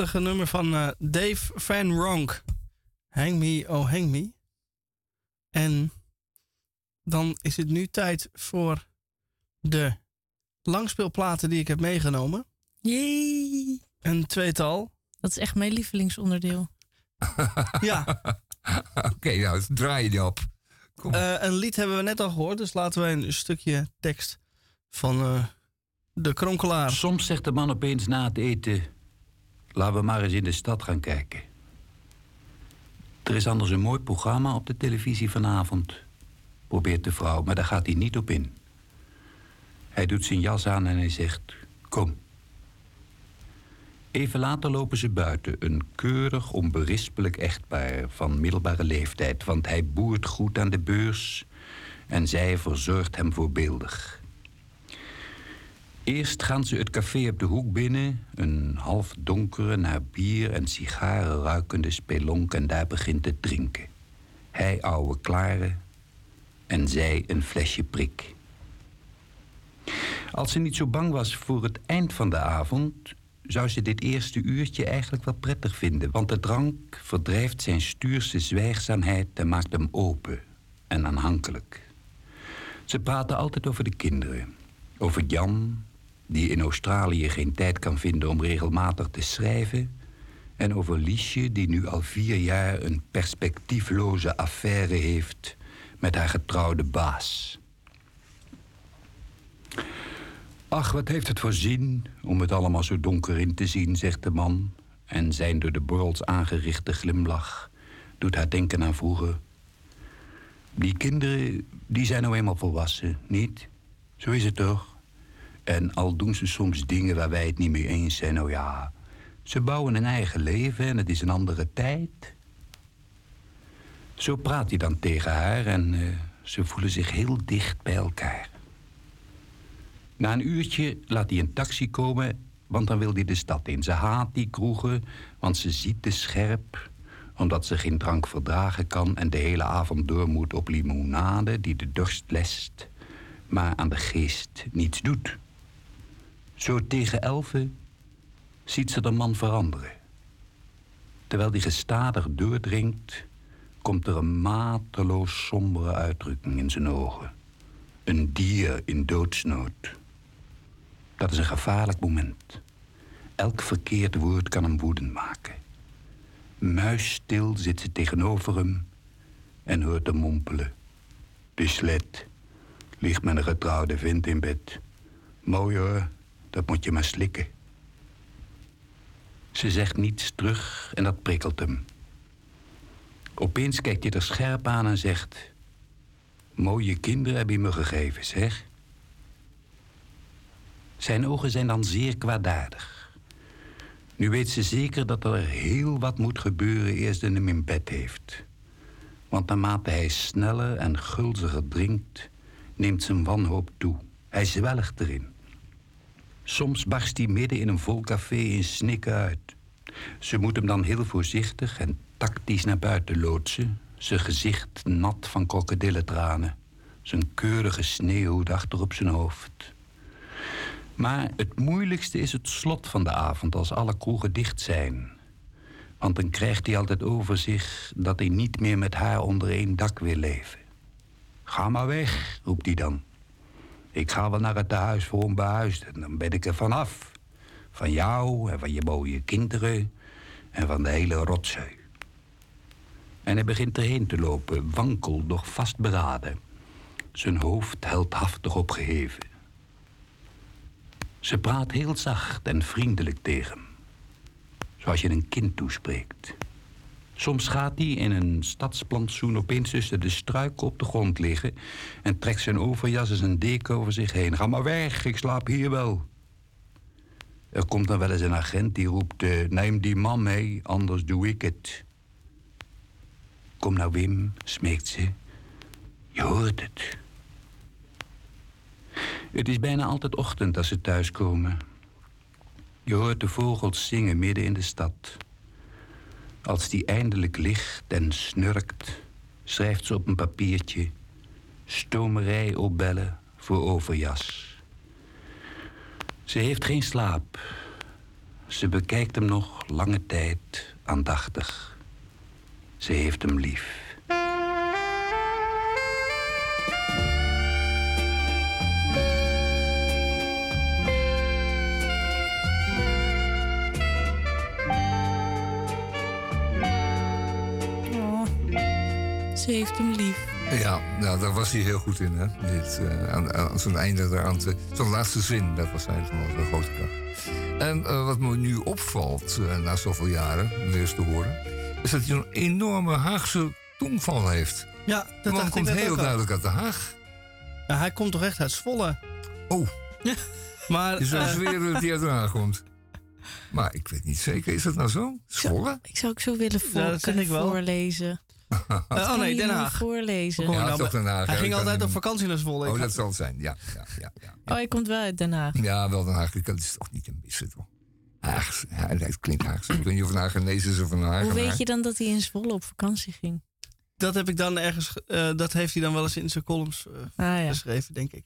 Prachtige nummer van eh, Dave Van Ronk. Hang me, oh hang me. En dan is het nu tijd voor de langspeelplaten die ik heb meegenomen. Jee. Een tweetal. Dat is echt mijn lievelingsonderdeel. Ja, Oké, nou, draai je die op. Kom. eh, een lied hebben we net al gehoord, dus laten we een stukje tekst van eh, de kronkelaar. Soms zegt de man opeens na het eten: Laten we maar eens in de stad gaan kijken. Er is anders een mooi programma op de televisie vanavond, probeert de vrouw, maar daar gaat hij niet op in. Hij doet zijn jas aan en hij zegt: Kom. Even later lopen ze buiten, een keurig, onberispelijk echtpaar van middelbare leeftijd, want hij boert goed aan de beurs en zij verzorgt hem voorbeeldig. Eerst gaan ze het café op de hoek binnen, een half donkere, naar bier en sigaren ruikende spelonk en daar begint het drinken. Hij ouwe klare en zij een flesje prik. Als ze niet zo bang was voor het eind van de avond, zou ze dit eerste uurtje eigenlijk wel prettig vinden, want de drank verdrijft zijn stuurse zwijgzaamheid en maakt hem open en aanhankelijk. Ze praten altijd over de kinderen. Over Jan, die in Australië geen tijd kan vinden om regelmatig te schrijven. En over Liesje, die nu al vier jaar een perspectiefloze affaire heeft met haar getrouwde baas. Ach, wat heeft het voor zin om het allemaal zo donker in te zien, zegt de man. En zijn door de borrels aangerichte glimlach doet haar denken aan vroeger. Die kinderen, die zijn nou eenmaal volwassen, niet? Zo is het toch? En al doen ze soms dingen waar wij het niet mee eens zijn, nou ja. Ze bouwen een eigen leven en het is een andere tijd. Zo praat hij dan tegen haar en eh, ze voelen zich heel dicht bij elkaar. Na een uurtje laat hij een taxi komen, want dan wil hij de stad in. Ze haat die kroegen, want ze ziet te scherp, omdat ze geen drank verdragen kan en de hele avond door moet op limonade die de dorst lest, maar aan de geest niets doet. Zo tegen elfen ziet ze de man veranderen. Terwijl die gestadig doordringt, komt er een mateloos sombere uitdrukking in zijn ogen. Een dier in doodsnood. Dat is een gevaarlijk moment. Elk verkeerd woord kan hem woedend maken. Muisstil zit ze tegenover hem en hoort hem mompelen. De slet ligt met een getrouwde vent in bed. Mooi hoor, dat moet je maar slikken. Ze zegt niets terug en dat prikkelt hem. Opeens kijkt hij er scherp aan en zegt... Mooie kinderen heb je me gegeven, zeg. Zijn ogen zijn dan zeer kwaadaardig. Nu weet ze zeker dat er heel wat moet gebeuren eerst hij hem in bed heeft. Want naarmate hij sneller en gulziger drinkt, neemt zijn wanhoop toe. Hij zwelgt erin. Soms barst hij midden in een vol café in snikken uit. Ze moet hem dan heel voorzichtig en tactisch naar buiten loodsen. Zijn gezicht nat van krokodillentranen. Zijn keurige sneeuwhoed achter op zijn hoofd. Maar het moeilijkste is het slot van de avond als alle kroegen dicht zijn. Want dan krijgt hij altijd over zich dat hij niet meer met haar onder één dak wil leven. Ga maar weg, roept hij dan. Ik ga wel naar het tehuis voor onbehuisden, dan ben ik er vanaf. Van jou en van je mooie kinderen en van de hele rotzooi. En hij begint erheen te lopen, wankel, doch vastberaden. zijn hoofd heldhaftig opgeheven. Ze praat heel zacht en vriendelijk tegen hem, zoals je een kind toespreekt. Soms gaat hij in een stadsplantsoen opeens tussen de struiken op de grond liggen en trekt zijn overjas en zijn deken over zich heen. Ga maar weg, ik slaap hier wel. Er komt dan wel eens een agent die roept: eh, Neem die man mee, anders doe ik het. Kom nou, Wim, smeekt ze. Je hoort het. Het is bijna altijd ochtend als ze thuiskomen. Je hoort de vogels zingen midden in de stad. Als die eindelijk ligt en snurkt, schrijft ze op een papiertje: stomerij opbellen voor overjas. Ze heeft geen slaap. Ze bekijkt hem nog lange tijd aandachtig. Ze heeft hem lief. Heeft hem lief. Ja, nou, daar was hij heel goed in. Hè? Dit, eh, aan, aan zo'n einde eraan te... Zo'n laatste zin, dat was eigenlijk wel zo'n grote kracht. En eh, wat me nu opvalt, eh, na zoveel jaren, weer eens te horen... is dat hij een enorme Haagse tongval heeft. Ja, De dat dacht ik komt heel ook al. duidelijk uit Den Haag. Ja, hij komt toch echt uit Zwolle? Oh, Maar je zou zweren dat hij uit Den Haag komt. Maar ik weet niet zeker, is dat nou zo? Zwolle? Ik zou ook zo willen voor, Ja, dat zeg kunnen ik wel. voorlezen. Oh nee, Den Haag. Voorlezen. Kom Ja, nou, toch Den Haag. Hij ja, ging altijd op vakantie naar Zwolle. Oh, dat zal het zijn, ja. ja, ja, ja. Oh, hij komt wel uit Den Haag. Ja, wel Den Haag. Dat is toch niet te missen, toch? Haag, ja, het klinkt Haags. Ik weet niet of het Hagenees is of een Hagenaar. Hoe weet je dan dat hij in Zwolle op vakantie ging? Dat heb ik dan ergens. eh, dat heeft hij dan wel eens in zijn columns eh, Ah ja. geschreven, denk ik.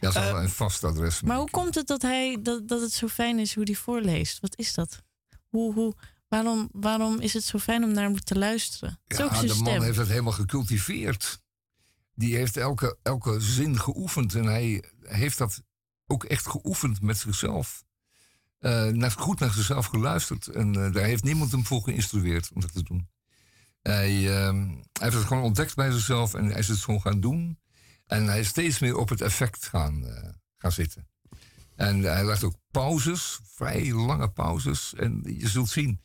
Dat is wel een vast adres. Maar hoe komt het dat, hij, dat, dat het zo fijn is hoe hij voorleest? Wat is dat? Hoe, hoe, waarom, waarom is het zo fijn om naar hem te luisteren? Het Ja, de man stem. heeft het helemaal gecultiveerd. Die heeft elke, elke zin geoefend. En hij heeft dat ook echt geoefend met zichzelf. Eh, naar, goed naar zichzelf geluisterd. En eh, daar heeft niemand hem voor geïnstrueerd om dat te doen. Hij, ehm, hij heeft het gewoon ontdekt bij zichzelf en hij is het gewoon gaan doen. En hij is steeds meer op het effect gaan, eh, gaan zitten. En hij laat ook pauzes, vrij lange pauzes. En je zult zien,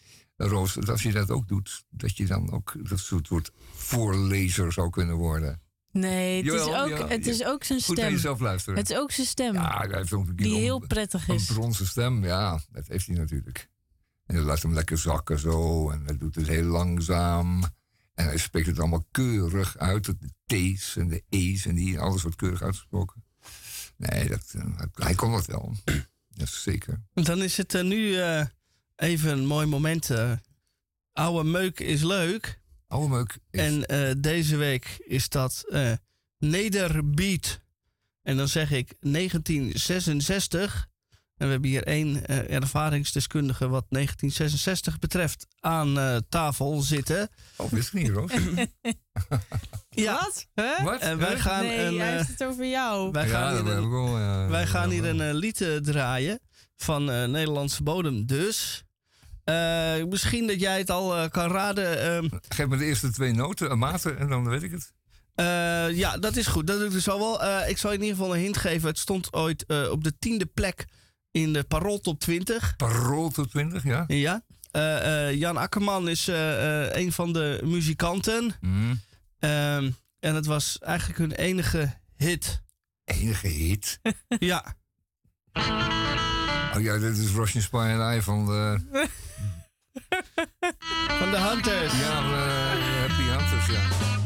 Roos, dat als je dat ook doet, dat je dan ook dat soort soort voorlezer zou kunnen worden. Nee, het, Jawel, is, ook, ja, het ja. is ook zijn Goed naar stem. jezelf luisteren. Het is ook zijn stem. ja, hij heeft ook een keer die een- heel prettig een is. bronzen stem, ja, dat heeft hij natuurlijk. En hij laat hem lekker zakken zo. En hij doet het heel langzaam. En hij spreekt het allemaal keurig uit. De T's en de E's en die, alles wordt keurig uitgesproken. Nee, dat, eh, hij kon dat wel. Dat is zeker. Dan is het eh, nu eh, even een mooi moment. eh oude meuk is leuk. Oude meuk is... En eh, deze week is dat eh Nederbeat. En dan zeg ik 1966. En we hebben hier één eh, ervaringsdeskundige wat 1966 betreft aan eh, tafel zitten. Oh, wist ik niet, Roos. Ja. Wat? Huh? Wat? En wij gaan nee, een, hij heeft het over jou. wij gaan hier een, ik wel, ja. wij gaan hier een lied draaien van eh, Nederlandse bodem dus. Eh, misschien dat jij het al eh, kan raden. ehm, Geef me de eerste twee noten, een maten, en dan weet ik het. Eh, ja, dat is goed. Dat doe ik dus al wel. Ik zal je in ieder geval een hint geven. Het stond ooit op de tiende plek in de Parool Top 20. Parool tot 20, ja. Ja. Jan Akkerman is een van de muzikanten. Mm. Ehm, en het was eigenlijk hun enige hit. Enige hit. Ja. Oh ja, dit is Russian Spy and I van de... Van de Hunters. Ja, eh, Happy Hunters, ja.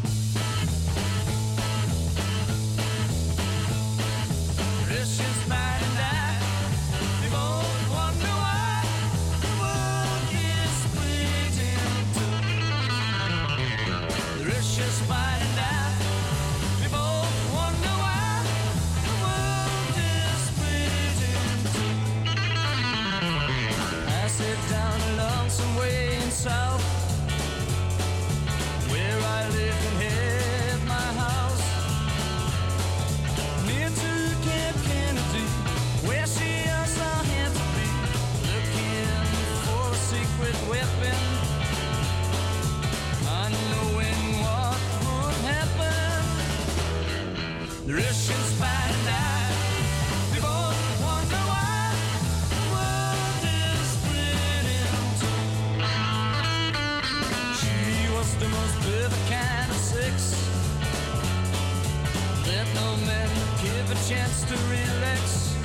chance to relax.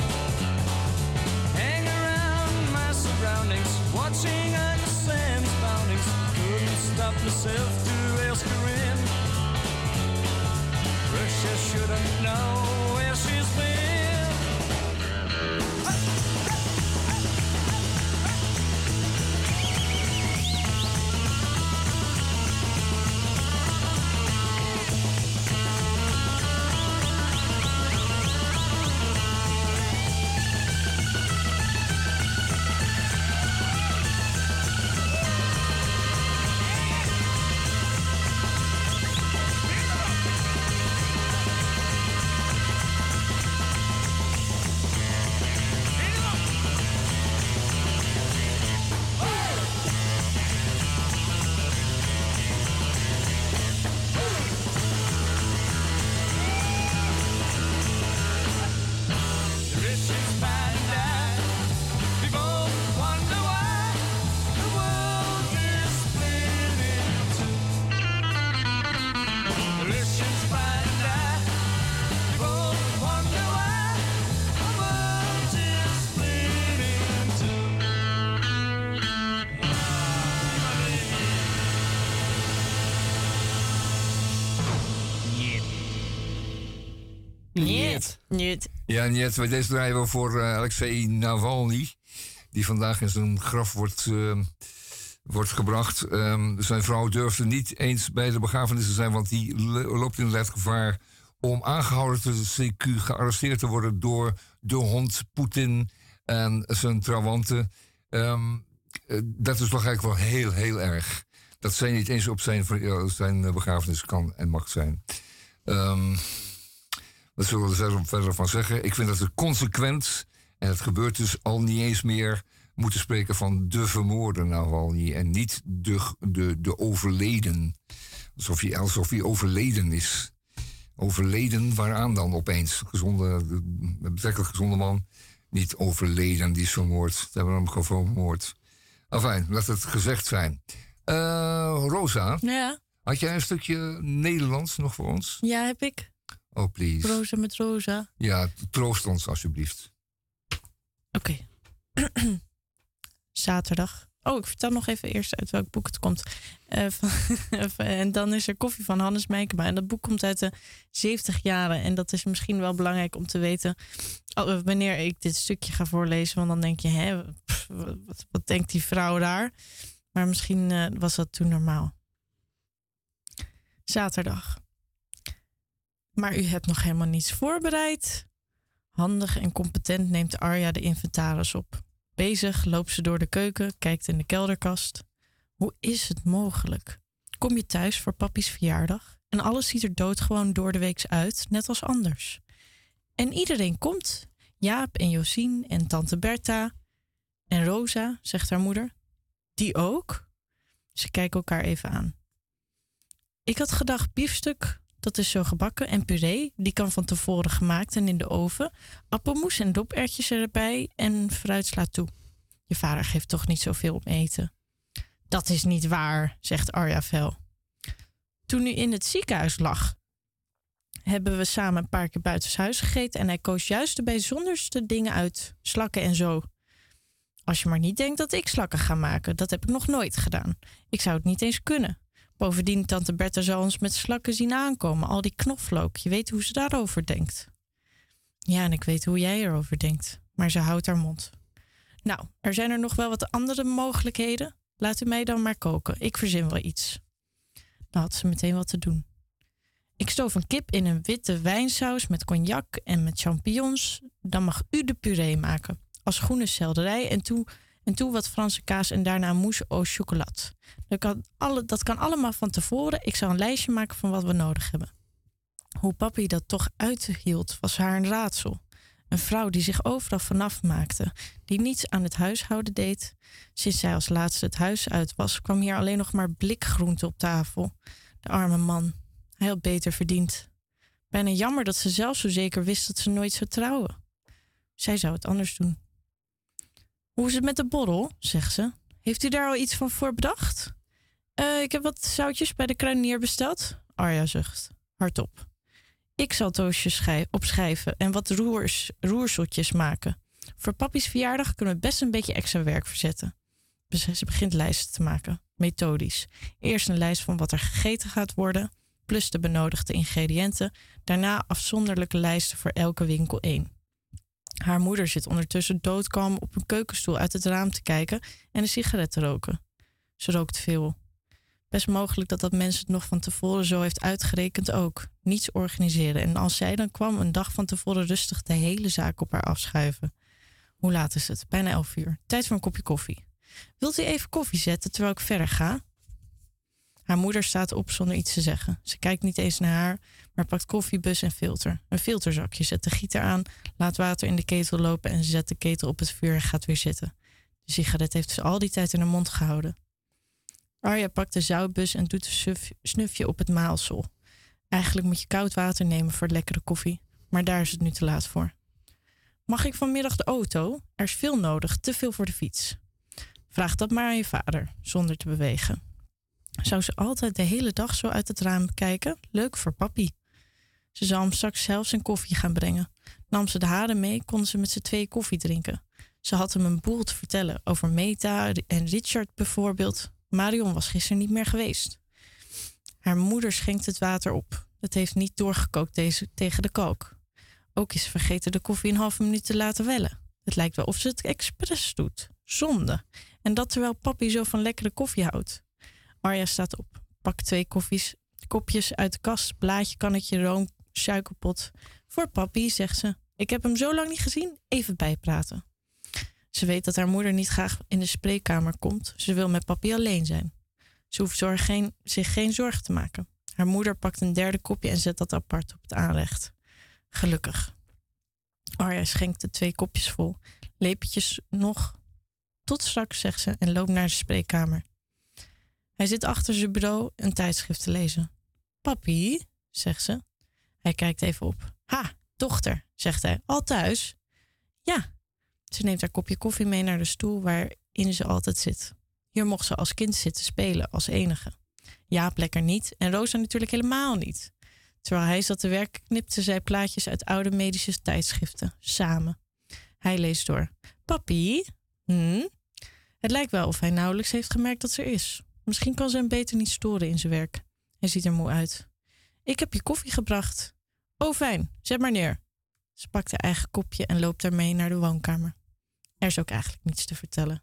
Hang around my surroundings, watching under Sam's boundings. Couldn't stop myself to ask her in. Russia shouldn't know. where she Niet. Ja, Niet, wij deze draaien we voor eh, Alexei Navalny. Die vandaag in zijn graf wordt, eh, wordt gebracht. Ehm, zijn vrouw durfde niet eens bij de begrafenis te zijn, want die lo- loopt inderdaad gevaar om aangehouden te CQ, gearresteerd te worden door de hond Poetin en zijn trawanten. Ehm, eh, dat is toch eigenlijk wel heel, heel erg. Dat zij niet eens op zijn, zijn begrafenis kan en mag zijn. Ehm wat zullen we er verder- van zeggen? Ik vind dat we consequent, en het gebeurt dus al niet eens meer, moeten spreken van de vermoorde Navalny en niet de, de, de overleden. Alsof hij, alsof hij overleden is. Overleden, waaraan dan opeens? Gezonde, een betrekkelijk gezonde man. Niet overleden, die is vermoord. Ze hebben hem gewoon vermoord. Enfin, laat het gezegd zijn. Eh, Rosa, Ja, had jij een stukje Nederlands nog voor ons? ja heb ik. Oh, please. Rosa met Rosa. Ja, troost ons alsjeblieft. Oké. Zaterdag. Oh, ik vertel nog even eerst uit welk boek het komt. Eh, van- en dan is er Koffie van Hannes Meikema. En dat boek komt uit de 70 jaren. En dat is misschien wel belangrijk om te weten oh, wanneer ik dit stukje ga voorlezen. Want dan denk je, hè, pff, wat, wat denkt die vrouw daar? Maar misschien eh, was dat toen normaal. Zaterdag. Maar u hebt nog helemaal niets voorbereid. Handig en competent neemt Arja de inventaris op. Bezig loopt ze door de keuken, kijkt in de kelderkast. Hoe is het mogelijk? Kom je thuis voor papi's verjaardag en alles ziet er doodgewoon door de weeks uit, net als anders. En iedereen komt. Jaap en Josien en tante Bertha. En Rosa, zegt haar moeder. Die ook? Ze kijken elkaar even aan. Ik had gedacht biefstuk, dat is zo gebakken. En puree, die kan van tevoren gemaakt en in de oven. Appelmoes en dopertjes erbij en fruitsla toe. Je vader geeft toch niet zoveel om eten. Dat is niet waar, zegt Arja fel. Toen u in het ziekenhuis lag, hebben we samen een paar keer buitenshuis gegeten en hij koos juist de bijzonderste dingen uit, slakken en zo. Als je maar niet denkt dat ik slakken ga maken, dat heb ik nog nooit gedaan. Ik zou het niet eens kunnen. Bovendien, tante Bertha zou ons met slakken zien aankomen, al die knoflook. Je weet hoe ze daarover denkt. Ja, en ik weet hoe jij erover denkt. Maar ze houdt haar mond. Nou, er zijn er nog wel wat andere mogelijkheden. Laat u mij dan maar koken. Ik verzin wel iets. Dan had ze meteen wat te doen. Ik stoof een kip in een witte wijnsaus met cognac en met champignons. Dan mag u de puree maken. Als groene selderij en toe, en toe wat Franse kaas en daarna mousse au chocolat. Dat kan, alle, dat kan allemaal van tevoren. Ik zal een lijstje maken van wat we nodig hebben. Hoe papi dat toch uithield, was haar een raadsel. Een vrouw die zich overal vanaf maakte, die niets aan het huishouden deed. Sinds zij als laatste het huis uit was, kwam hier alleen nog maar blikgroente op tafel. De arme man, hij had beter verdiend. Bijna jammer dat ze zelf zo zeker wist dat ze nooit zou trouwen. Zij zou het anders doen. Hoe is het met de borrel? zegt ze. Heeft u daar al iets van voor bedacht? "Eh, ik heb wat zoutjes bij de kruinier besteld. Arja zucht. Hardop. Ik zal schij- opschrijven en wat roers, maken. Voor papi's verjaardag kunnen we best een beetje extra werk verzetten. Ze begint lijsten te maken. methodisch. Eerst een lijst van wat er gegeten gaat worden, plus de benodigde ingrediënten. Daarna afzonderlijke lijsten voor elke winkel één. Haar moeder zit ondertussen doodkalm op een keukenstoel uit het raam te kijken en een sigaret te roken. Ze rookt veel. Best mogelijk dat dat mensen het nog van tevoren zo heeft uitgerekend ook. Niets organiseren. En als zij dan kwam, een dag van tevoren rustig de hele zaak op haar afschuiven. Hoe laat is het? Bijna elf uur. Tijd voor een kopje koffie. Wilt u even koffie zetten terwijl ik verder ga? Haar moeder staat op zonder iets te zeggen. Ze kijkt niet eens naar haar, maar pakt koffiebus en filter. Een filterzakje, zet de gieter aan, laat water in de ketel lopen en zet de ketel op het vuur en gaat weer zitten. De sigaret heeft ze al die tijd in haar mond gehouden. Arja pakt de zoutbus en doet een snufje op het maalsel. Eigenlijk moet je koud water nemen voor lekkere koffie, maar daar is het nu te laat voor. Mag ik vanmiddag de auto? Er is veel nodig, te veel voor de fiets. Vraag dat maar aan je vader, zonder te bewegen. Zou ze altijd de hele dag zo uit het raam kijken? Leuk voor papi. Ze zou hem straks zelf zijn koffie gaan brengen. Nam ze de haren mee, konden ze met z'n twee koffie drinken. Ze had hem een boel te vertellen over Meta en Richard bijvoorbeeld. Marion was gisteren niet meer geweest. Haar moeder schenkt het water op. Het heeft niet doorgekookt deze, tegen de kook. Ook is ze vergeten de koffie een halve minuut te laten wellen. Het lijkt wel of ze het expres doet. Zonde. En dat terwijl papi zo van lekkere koffie houdt. Arja staat op, pakt twee koffies, kopjes uit de kast, blaadje, kannetje, room, suikerpot. Voor papi, zegt ze. Ik heb hem zo lang niet gezien, even bijpraten. Ze weet dat haar moeder niet graag in de spreekkamer komt. Ze wil met papi alleen zijn. Ze hoeft geen, zich geen zorgen te maken. Haar moeder pakt een derde kopje en zet dat apart op het aanrecht. Gelukkig. Arja schenkt de twee kopjes vol. Lepeltjes nog. Tot straks, zegt ze en loopt naar de spreekkamer. Hij zit achter zijn bureau een tijdschrift te lezen. Papi, zegt ze. Hij kijkt even op. Ha, dochter, zegt hij. Al thuis? Ja. Ze neemt haar kopje koffie mee naar de stoel waarin ze altijd zit. Hier mocht ze als kind zitten spelen, als enige. Jaap lekker niet en Rosa natuurlijk helemaal niet. Terwijl hij zat te werken, knipte zij plaatjes uit oude medische tijdschriften, samen. Hij leest door. Papi? Hm? Het lijkt wel of hij nauwelijks heeft gemerkt dat ze er is. Misschien kan ze hem beter niet storen in zijn werk. Hij ziet er moe uit. Ik heb je koffie gebracht. Oh, fijn. Zet maar neer. Ze pakt haar eigen kopje en loopt daarmee naar de woonkamer. Er is ook eigenlijk niets te vertellen.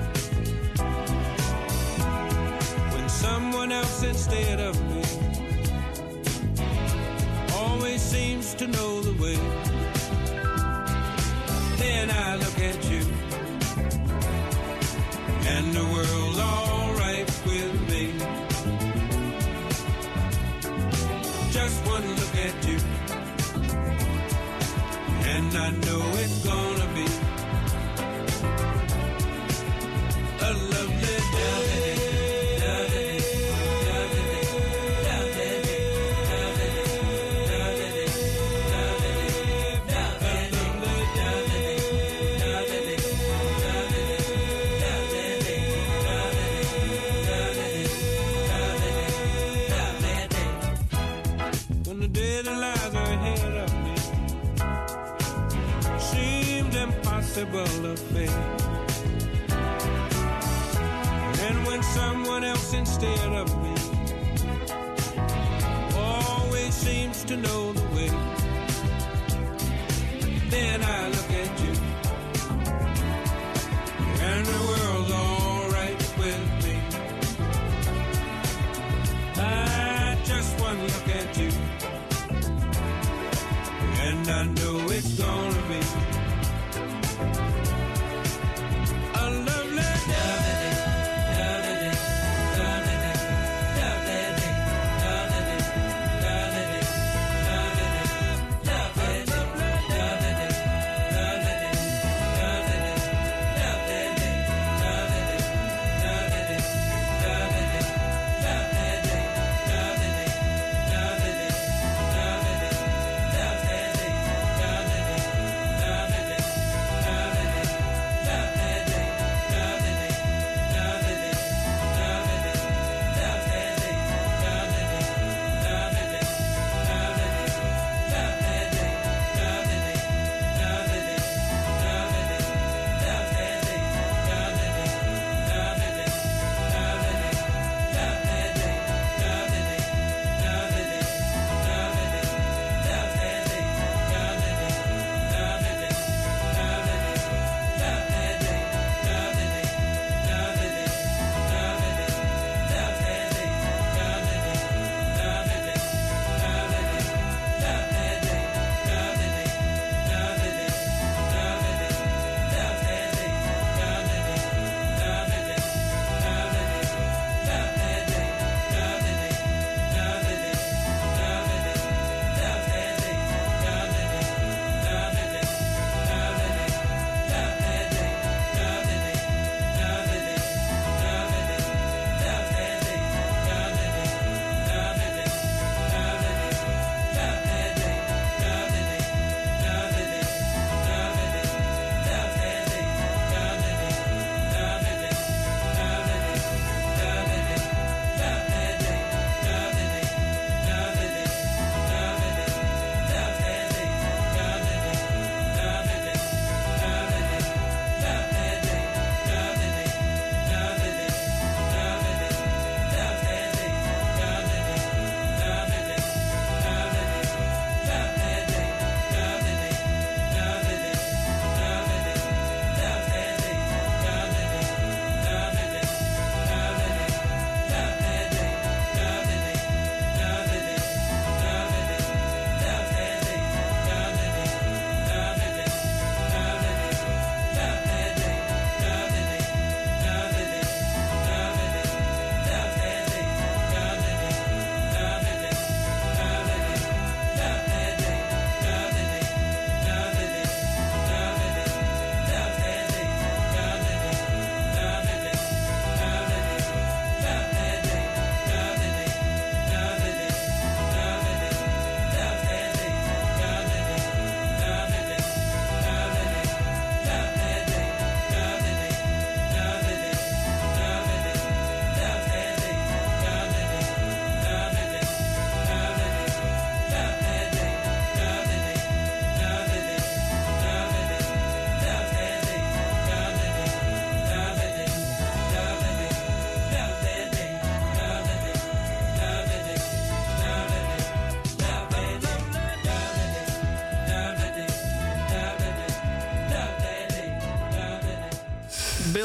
someone else instead of me always seems to know the way. Then I look at you, and the world's instead of me. Always seems to know the way, then I look at you, and the world's alright with me. I just one look at you, and I know it's gonna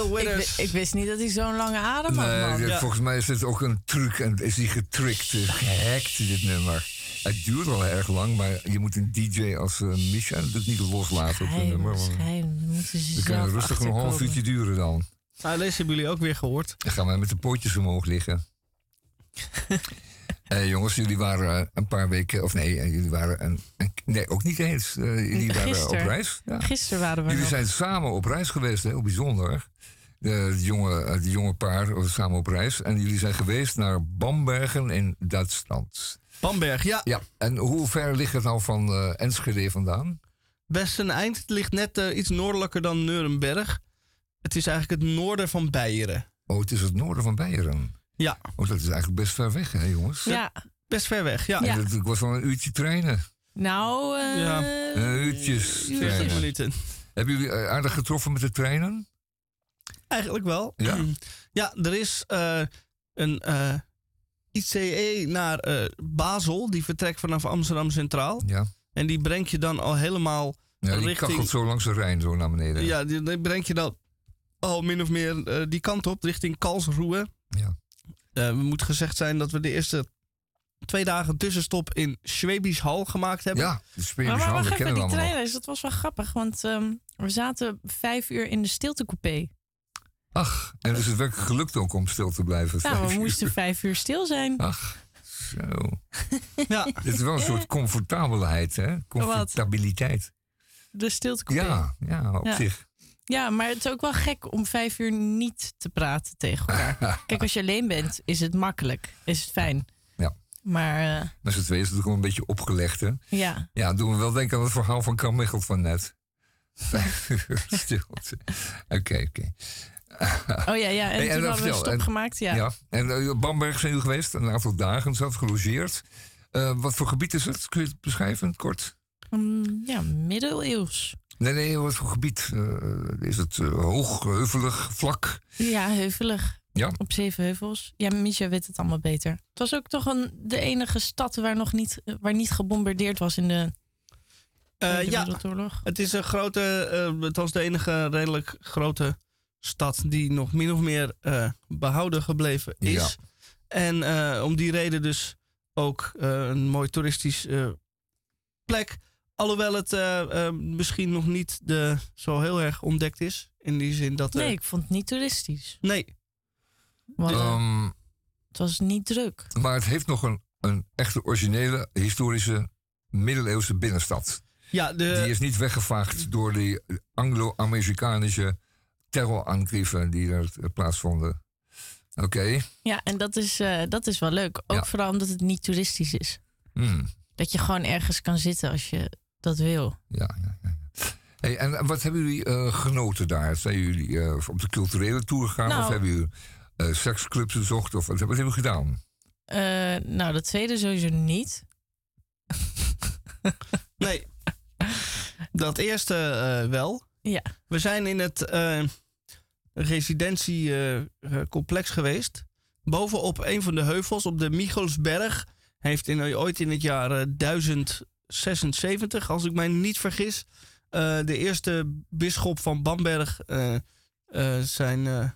Bill Ik, Withers. wi- ik wist niet dat hij zo'n lange adem had, man. Nee, volgens mij is het ook een truc en is die getrikt, eh, gehackt, dit nummer. Het duurt al erg lang, maar je moet een DJ als uh, Misha natuurlijk niet loslaten op het Geheim, nummer. want kan het rustig een half uurtje duren dan. Nou, deze hebben jullie ook weer gehoord. Dan gaan wij met de pootjes omhoog liggen. Eh, jongens, jullie waren eh, een paar weken, of nee, eh, jullie waren een, een- nee, ook niet eens. Eh, jullie waren op reis. Ja. Gisteren waren we Jullie nog. zijn samen op reis geweest, heel bijzonder. De, de jonge, eh, de jonge paar was samen op reis. En jullie zijn geweest naar Bambergen in Duitsland. Bamberg, ja. Ja, en hoe ver ligt het nou van eh, Enschede vandaan? Best een eind. Het ligt net eh, iets noordelijker dan Nuremberg. Het is eigenlijk het noorden van Beieren. Oh, het is het noorden van Beieren. Ja. Oh, dat is eigenlijk best ver weg, hè, jongens? Ja. Best ver weg, ja. Ik was wel een uurtje trainen. Nou, eh Ja. Een uurtjes 40 trainen. minuten. Hebben jullie eh, aardig getroffen met de treinen? Eigenlijk wel. Ja. Ja, er is eh, een eh, ICE naar eh, Basel. Die vertrekt vanaf Amsterdam Centraal. Ja. En die brengt je dan al helemaal Ja, die richting... kachelt zo langs de Rijn zo naar beneden. Ja, die, die brengt je dan al min of meer eh, die kant op, richting Karlsruhe. Ja. Eh, we moet gezegd zijn dat we de eerste twee dagen tussenstop in Schwäbisch Hal gemaakt hebben. Ja, de Maar, Schwäbisch maar Hal, wacht dat even, kennen we die allemaal treinreis, dat was wel grappig. Want ehm, we zaten vijf uur in de stiltecoupé. Ach, en dus het werkelijk gelukt ook om stil te blijven. Nou, we uur. moesten vijf uur stil zijn. Ach, zo. Ja. Dit is wel een soort comfortabelheid, hè? Comfortabiliteit. De stiltecoupé. Ja, ja, op Ja. zich. Ja, maar het is ook wel gek om vijf uur niet te praten tegen elkaar. Kijk, als je alleen bent, is het makkelijk. Is het fijn. Ja. Maar eh, Met z'n tweeën is het ook wel een beetje opgelegd, hè? ja. Ja, doen we wel denken aan het verhaal van Kan Michelt van net. Vijf uur stilte. Oké, oké. Oh ja, ja. En Hey, toen hadden we stop en- gemaakt. Ja. En eh, Bamberg zijn jullie geweest, een aantal dagen zelf gelogeerd. Eh, wat voor gebied is het? Kun je het beschrijven in het kort? Mm, ja, middeleeuws. Nee, nee, wat voor gebied? Eh, is het hoog, heuvelig, vlak? Ja, heuvelig. Ja. Op zeven heuvels. Ja, Misha weet het allemaal beter. Het was ook toch een, de enige stad waar nog niet, waar niet gebombardeerd was in de Eh, Tweede ja, Wereldoorlog. het is een grote, het was de enige redelijk grote stad die nog min of meer eh, behouden gebleven is. Ja. En eh, om die reden dus ook eh, een mooi toeristisch eh, plek. Alhoewel het misschien nog niet de, zo heel erg ontdekt is. In die zin dat. Nee, ik vond het niet toeristisch. nee. Want, eh, Ehm, het was niet druk. maar het heeft nog een, een echte originele, historische, middeleeuwse binnenstad. Ja, de, Die is niet weggevaagd door die Anglo-Amerikanische terroraangrieven die er eh, plaatsvonden. Oké. Ja, en dat is, eh, dat is wel leuk. Ook Ja. vooral omdat het niet toeristisch is. Hmm. Dat je gewoon ergens kan zitten als je dat wil. Ja, ja, ja. Hey, en wat hebben jullie eh, genoten daar? Zijn jullie eh, op de culturele tour gegaan? Nou. Of hebben jullie eh, seksclubs bezocht? Of wat, wat hebben jullie gedaan? Eh, nou, dat tweede sowieso niet. Nee. Dat eerste eh, wel. Ja. We zijn in het eh residentiecomplex geweest. Bovenop een van de heuvels op de Michelsberg. Heeft in, ooit in het jaar eh, 1076, als ik mij niet vergis, eh, de eerste bisschop van Bamberg eh, eh, zijn eh,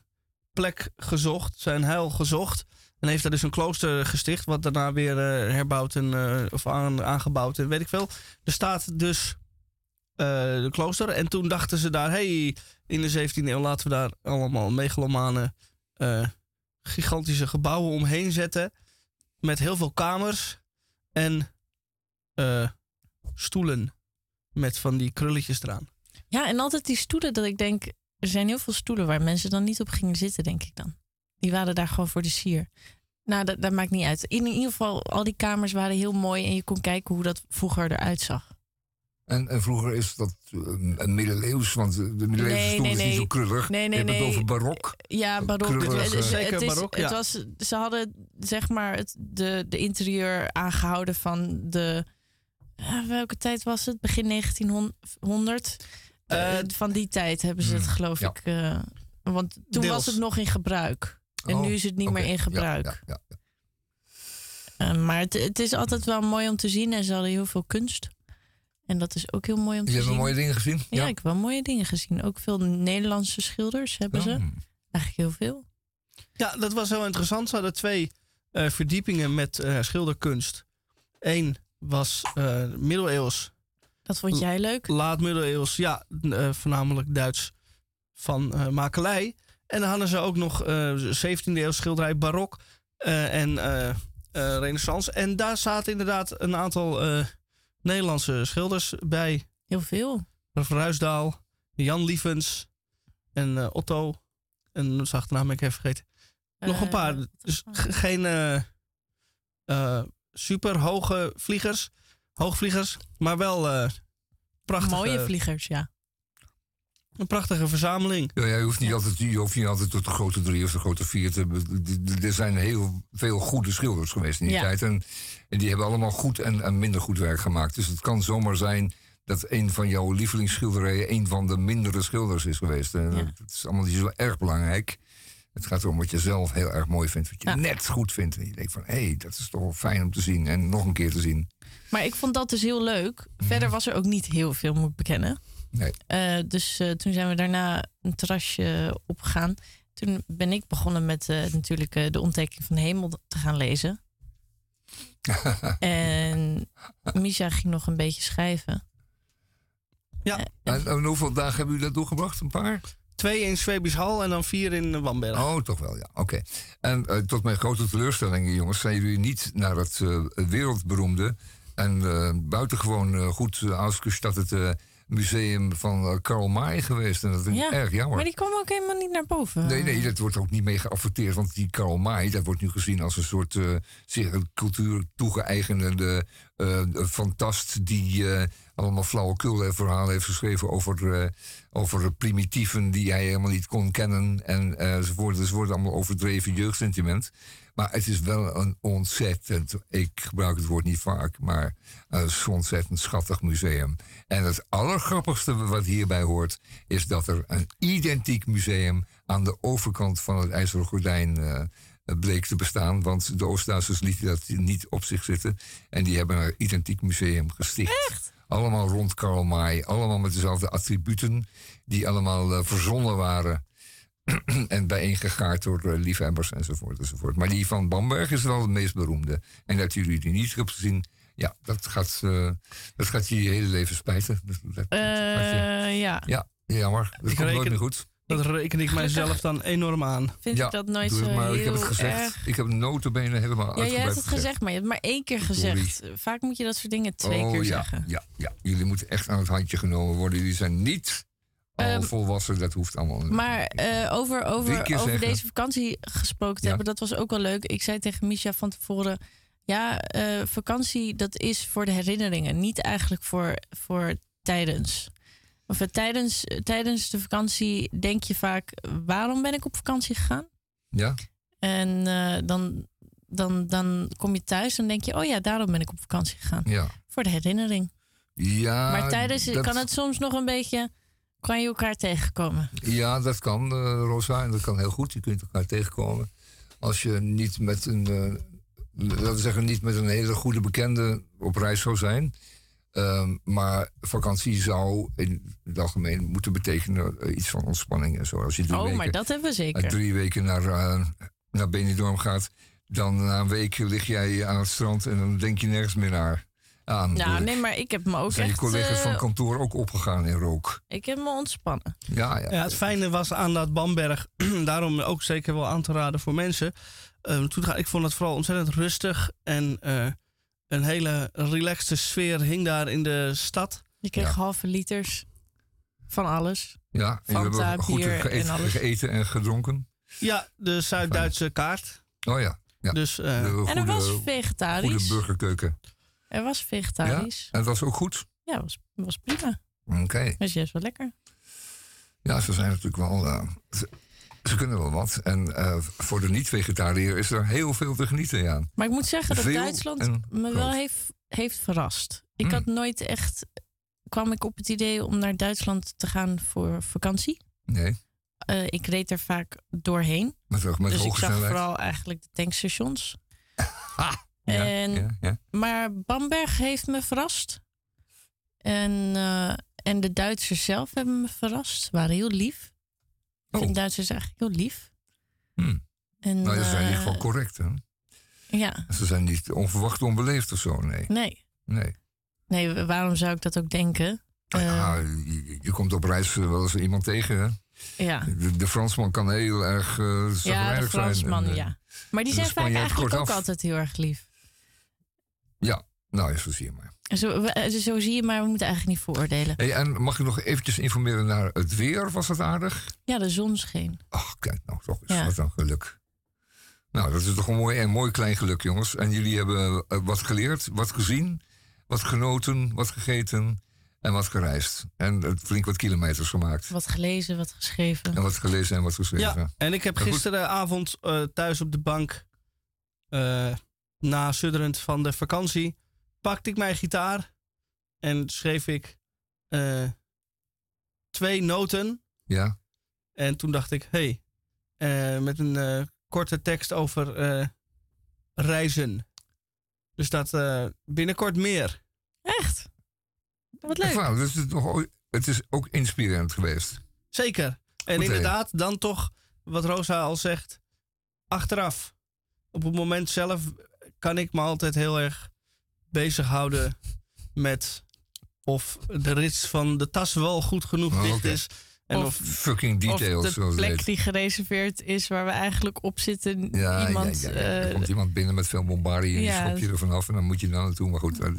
plek gezocht, zijn heil gezocht. En heeft daar dus een klooster gesticht, wat daarna weer eh, herbouwd en, eh, of aan, aangebouwd en weet ik veel. Er staat dus eh, de klooster. En toen dachten ze daar, hey, in de 17e eeuw laten we daar allemaal megalomane eh, gigantische gebouwen omheen zetten. Met heel veel kamers en eh, stoelen met van die krulletjes eraan. Ja, en altijd die stoelen dat ik denk... Er zijn heel veel stoelen waar mensen dan niet op gingen zitten, denk ik dan. Die waren daar gewoon voor de sier. Nou, dat, dat maakt niet uit. In ieder geval, al die kamers waren heel mooi... en je kon kijken hoe dat vroeger eruit zag. En, en vroeger is dat eh, een middeleeuws, want de de middeleeuwse Nee, stoel nee, is niet zo krullig. Nee, nee, Je hebt het nee. over barok. Ja, barok. Krullig, Het is- Zeker het is- barok, het was, ze hadden zeg maar het, de, de interieur aangehouden van de... eh, welke tijd was het? Begin 1900? Eh, Eh, van die tijd hebben ze het hmm, geloof ja. ik... eh, want toen Deels. was het nog in gebruik. En Oh, nu is het niet meer in gebruik. ja, ja, ja. Eh, maar het, het is altijd wel mooi om te zien. En ze hadden heel veel kunst. En dat is ook heel mooi om te Je hebt zien. wel mooie dingen gezien? Ja, ik heb wel mooie dingen gezien. Ook veel Nederlandse schilders hebben ze. Ja. Eigenlijk heel veel. Ja, dat was heel interessant. Ze hadden twee eh, verdiepingen met eh, schilderkunst. Eén was eh, middeleeuws, Dat vond jij leuk? laat middeleeuws, ja, eh, voornamelijk Duits van eh, makelij. En dan hadden ze ook nog eh 17e eeuw schilderij barok eh, en eh, eh, renaissance. En daar zaten inderdaad een aantal eh, Nederlandse schilders bij. Heel veel. Ruisdaal, Jan Lievens en eh, Otto. En de achternaam ben ik even vergeten. Nog een Eh, paar. Dus ge- geen eh, eh, super hoge vliegers, hoogvliegers, maar wel prachtige, Mooie vliegers, ja. Een prachtige verzameling. Ja, je hoeft niet altijd, je hoeft niet altijd tot de grote drie of de grote vier te... Er zijn heel veel goede schilders geweest in die Ja. tijd. En, en die hebben allemaal goed en, en minder goed werk gemaakt. Dus het kan zomaar zijn dat een van jouw lievelingsschilderijen een van de mindere schilders is geweest. En Ja. Dat is allemaal niet zo erg belangrijk. Het gaat erom wat je zelf heel erg mooi vindt, wat je Ja. net goed vindt. En je denkt van, hé, hey, dat is toch wel fijn om te zien en nog een keer te zien. Maar ik vond dat dus heel leuk. Verder was er ook niet heel veel, moet ik bekennen. Nee. Eh, dus eh, toen zijn we daarna een terrasje opgegaan. Toen ben ik begonnen met eh, natuurlijk eh, de ontdekking van de hemel te gaan lezen. en Misha ging nog een beetje schrijven. Ja. En, en hoeveel dagen hebben jullie dat doorgebracht? Een paar? Twee in Zwebisch Hal en dan vier in Wamberg. Oh, toch wel, ja. Oké. En tot mijn grote teleurstelling, jongens, zijn jullie niet naar het eh, wereldberoemde en eh, buitengewoon eh, goed uh, uitgestatte museum van eh, Karl May geweest. En dat Ja, erg jammer. Maar die kwam ook helemaal niet naar boven. Nee, nee, dat wordt ook niet mee geadverteerd. Want die Karl May, dat wordt nu gezien als een soort eh, zich een cultuur toegeëigenende eh, fantast... die allemaal flauwekul en verhalen heeft geschreven over, over primitieven... die hij helemaal niet kon kennen en, enzovoort. Dus wordt allemaal overdreven jeugdsentiment. Maar het is wel een ontzettend, ik gebruik het woord niet vaak... maar een ontzettend schattig museum. En het allergrappigste wat hierbij hoort... is dat er een identiek museum aan de overkant van het IJzeren Gordijn eh, bleek te bestaan. Want de Oost-Duitsers lieten dat niet op zich zitten. En die hebben een identiek museum gesticht. Echt? Allemaal rond Karl May. Allemaal met dezelfde attributen. Die allemaal eh, verzonnen waren. en bijeengegaard door eh, liefhebbers enzovoort, enzovoort. Maar die van Bamberg is wel het meest beroemde. En dat jullie die niet hebben gezien... Ja, dat gaat, eh, dat gaat je je hele leven spijten. Dat, dat- je- Eh, ja. ja, jammer. Dat Ik komt nooit meer goed. Dat reken ik mijzelf dan enorm aan. Vind ja, ik dat nooit zo maar. Ik heb het heel gezegd. erg. Ik heb notabene helemaal Ja, je uitgebreid hebt het gezegd, maar je hebt het maar één keer gezegd. Vaak moet je dat soort dingen twee oh, keer ja, zeggen. Ja, ja, jullie moeten echt aan het handje genomen worden. Jullie zijn niet al Ehm, volwassen. Dat hoeft allemaal. Maar eh, over, over, over zeggen. deze vakantie gesproken te Ja. hebben, dat was ook wel leuk. Ik zei tegen Misha van tevoren: ja, eh, vakantie dat is voor de herinneringen, niet eigenlijk voor, voor tijdens. Of eh, tijdens, tijdens de vakantie denk je vaak: waarom ben ik op vakantie gegaan? Ja? En dan, dan, dan kom je thuis en denk je: oh ja, daarom ben ik op vakantie gegaan. Ja. Voor de herinnering. Ja, maar tijdens dat- kan het soms nog een beetje. Kan je elkaar tegenkomen? Ja, dat kan, eh, Rosa. En dat kan heel goed. Je kunt elkaar tegenkomen. Als je niet met een, eh, laten we zeggen, niet met een hele goede bekende op reis zou zijn. Ehm, maar vakantie zou in het algemeen moeten betekenen eh, iets van ontspanning en zo. Als je drie Oh, weken, maar dat hebben we zeker. eh, drie weken naar, naar Benidorm gaat, dan na een week lig jij aan het strand en dan denk je nergens meer naar. Aan. Nou, nee, maar ik heb me ook zijn je echt... collega's eh, van kantoor ook opgegaan in rook. ik heb me ontspannen. Ja, ja. Ja, het fijne was aan dat Bamberg, daarom ook zeker wel aan te raden voor mensen. Eh, toen ga, ik vond het vooral ontzettend rustig en eh, een hele relaxte sfeer hing daar in de stad. Je kreeg Ja. halve liters van alles. Ja, en Fanta, hebben goed geëten, en alles. gegeten en gedronken. Ja, de Zuid-Duitse kaart. Oh ja. ja. Dus, eh, en er goede- was vegetarisch. Goede burgerkeuken. Er was Ja? vegetarisch. En dat was ook goed? Ja, was, was prima. Oké. Was juist wel lekker. Ja, ze zijn natuurlijk wel... eh, ze, ze kunnen wel wat. En eh, voor de niet-vegetariër is er heel veel te genieten aan. Maar ik moet zeggen dat Veel Duitsland me groot. wel heeft, heeft verrast. Ik Mm. had nooit echt... kwam ik op het idee om naar Duitsland te gaan voor vakantie. Nee, Eh, ik reed er vaak doorheen. met, met dus ik zag vooral eigenlijk de tankstations. Ja, en, ja, ja. Maar Bamberg heeft me verrast. En, eh, en de Duitsers zelf hebben me verrast. Ze waren heel lief. Oh. vind Duitsers eigenlijk heel lief. Hmm. En, Nou, ze zijn in ieder geval eh, correct, hè? Ja, Ze zijn niet onverwacht onbeleefd of zo, nee. nee. Nee. Nee, waarom zou ik dat ook denken? Nou ja, Eh, je, je komt op reis wel eens iemand tegen, hè? ja. De, de Fransman kan heel erg uh, ja, de zijn. Fransman, en, eh, ja. Maar die de zijn vaak eigenlijk ook altijd heel erg lief. Ja, nou, zo zie je maar. Zo, we- eh, zo zie je, maar we moeten eigenlijk niet vooroordelen. Hey, en mag ik nog eventjes informeren naar het weer? Was het aardig? Ja, de zon scheen. Ach, kijk nou, toch is Ja. wat een geluk. Nou, dat is toch een mooi, een mooi klein geluk, jongens. En jullie hebben eh, wat geleerd, wat gezien, wat genoten, wat gegeten en wat gereisd. En eh, flink wat kilometers gemaakt. Wat gelezen, wat geschreven. En wat gelezen en wat geschreven. Ja, en ik heb gisteravond eh, thuis op de bank, eh, na sudderend van de vakantie, pakte ik mijn gitaar en schreef ik eh, twee noten. Ja. En toen dacht ik, hé, hey, eh, met een eh, korte tekst over eh, reizen. Dus dat eh, binnenkort meer. Echt? Wat leuk. dus het, is het is ook inspirerend geweest. Zeker. En Goed, inderdaad, dan toch, wat Rosa al zegt, achteraf. Op het moment zelf kan ik me altijd heel erg bezighouden met of de rits van de tas wel goed genoeg Oh, dicht is. En Of- of, Fucking details, of de plek die gereserveerd is waar we eigenlijk op zitten. Ja, iemand, ja, ja, ja. Er eh, komt iemand binnen met veel bombardie en ja, die schop je er vanaf en dan moet je er naartoe. Maar goed, eh,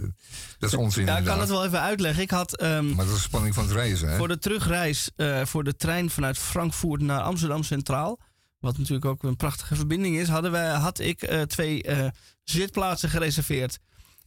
dat is onzin ja, ik kan het wel even uitleggen. Ik had ehm, Maar dat is de spanning van het reizen, hè? voor de terugreis eh, voor de trein vanuit Frankfurt naar Amsterdam Centraal. Wat natuurlijk ook een prachtige verbinding is. Hadden wij, had ik eh, twee eh, zitplaatsen gereserveerd.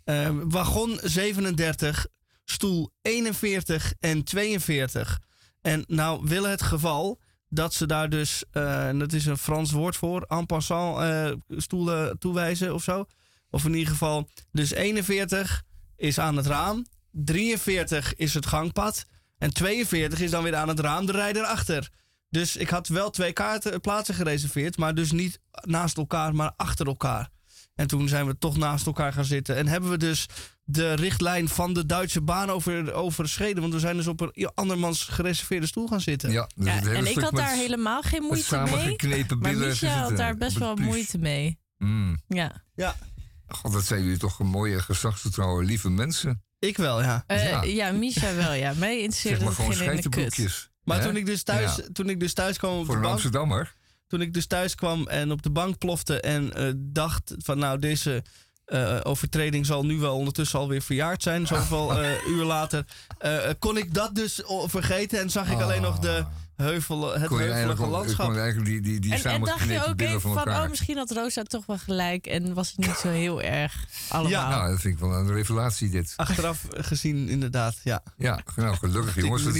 Eh, wagon 37, stoel 41 en 42. En nou wil het geval dat ze daar dus, eh, dat is een Frans woord voor, en passant stoelen toewijzen of zo. Of in ieder geval, dus 41 is aan het raam, 43 is het gangpad en 42 is dan weer aan het raam de rijder achter. Dus ik had wel twee kaarten, plaatsen gereserveerd, maar dus niet naast elkaar, maar achter elkaar. En toen zijn we toch naast elkaar gaan zitten. En hebben we dus de richtlijn van de Duitse baan over, overschreden. Want we zijn dus op een andermans gereserveerde stoel gaan zitten. Ja, dus Ja, en ik had daar helemaal geen moeite mee. Maar had daar op best wel moeite mee. Mm. Ja. Ja. God, dat zijn jullie toch een mooie gezagsvertrouwen, lieve mensen. Ik wel, ja. Eh, Ja. ja. Misha wel, ja. Mij interesseert Zeg maar het gewoon geen kut. Maar Hè? toen ik, dus thuis, Ja. toen ik dus thuis kwam op Voor de een bank... Amsterdammer. Toen ik dus thuis kwam en op de bank plofte en eh, dacht van nou deze eh, overtreding zal nu wel ondertussen alweer verjaard zijn. Zoveel eh, uur later eh, kon ik dat dus o- vergeten en zag ik alleen nog de heuvel, het Ah. Kon je heuvelige landschap. kon je eigenlijk die, die, die En, en dacht je samengeknepen ook billen even van van, elkaar. oh, misschien had Rosa toch wel gelijk en was het niet zo heel erg allemaal. Ja. Nou, dat vind ik wel een revelatie dit. Achteraf gezien inderdaad, ja. Ja, nou gelukkig jongens dat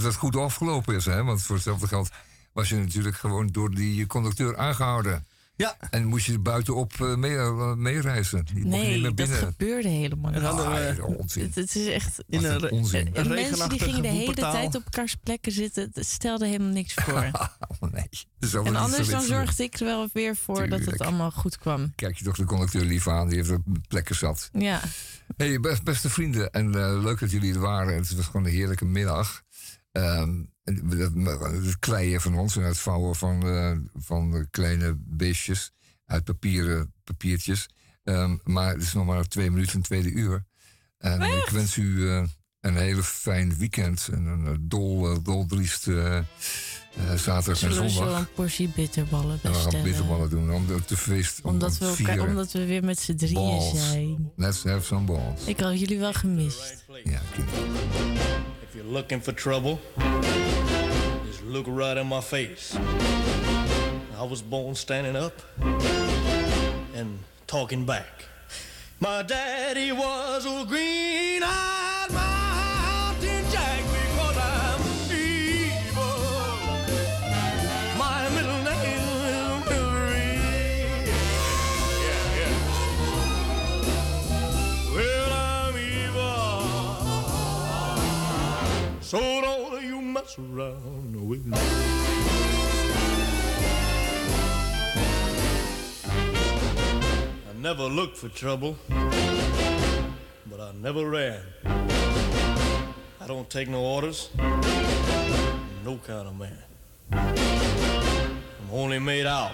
dat het goed afgelopen is. Hè? Want voor hetzelfde geld was je natuurlijk gewoon door die conducteur aangehouden. Ja. En moest je buitenop eh, mee, eh, meereizen. Nee, dat gebeurde helemaal niet. We- Ah. Het, het is echt... In een, onzin. een En mensen die gingen de hele tijd op elkaars plekken zitten, dat stelde helemaal niks voor. Oh, nee. En anders zo dan zorgde ik er wel weer voor dat het allemaal goed kwam. Kijk je toch de conducteur lief aan, die heeft op plekken zat. Ja. Hey, best, beste vrienden, en eh, leuk dat jullie er waren. Het was gewoon een heerlijke middag. Dat- het kleien van ons en het vouwen van, eh, van de kleine beestjes uit papieren papiertjes. Ehm, maar het is nog maar twee minuten het tweede uur. En ik wens u eh, een hele fijn weekend. En een eh, dol, doldriest eh, zaterdag en Zullen we zondag. een portie bitterballen En we gaan bestellen? bitterballen doen om de, te feest om, Omdat om we, elkaar, vieren. omdat we weer met z'n drieën Balls. zijn. Let's have some balls. Ik had jullie wel gemist. Ja, kind. If you're looking for trouble, just look right in my face. I was born standing up and talking back. My daddy was a green-eyed mountain I never looked for trouble, but I never ran. I don't take no orders, no kind of man. I'm only made out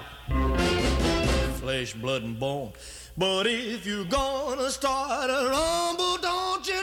flesh, blood, and bone. But if you're gonna start a rumble, don't you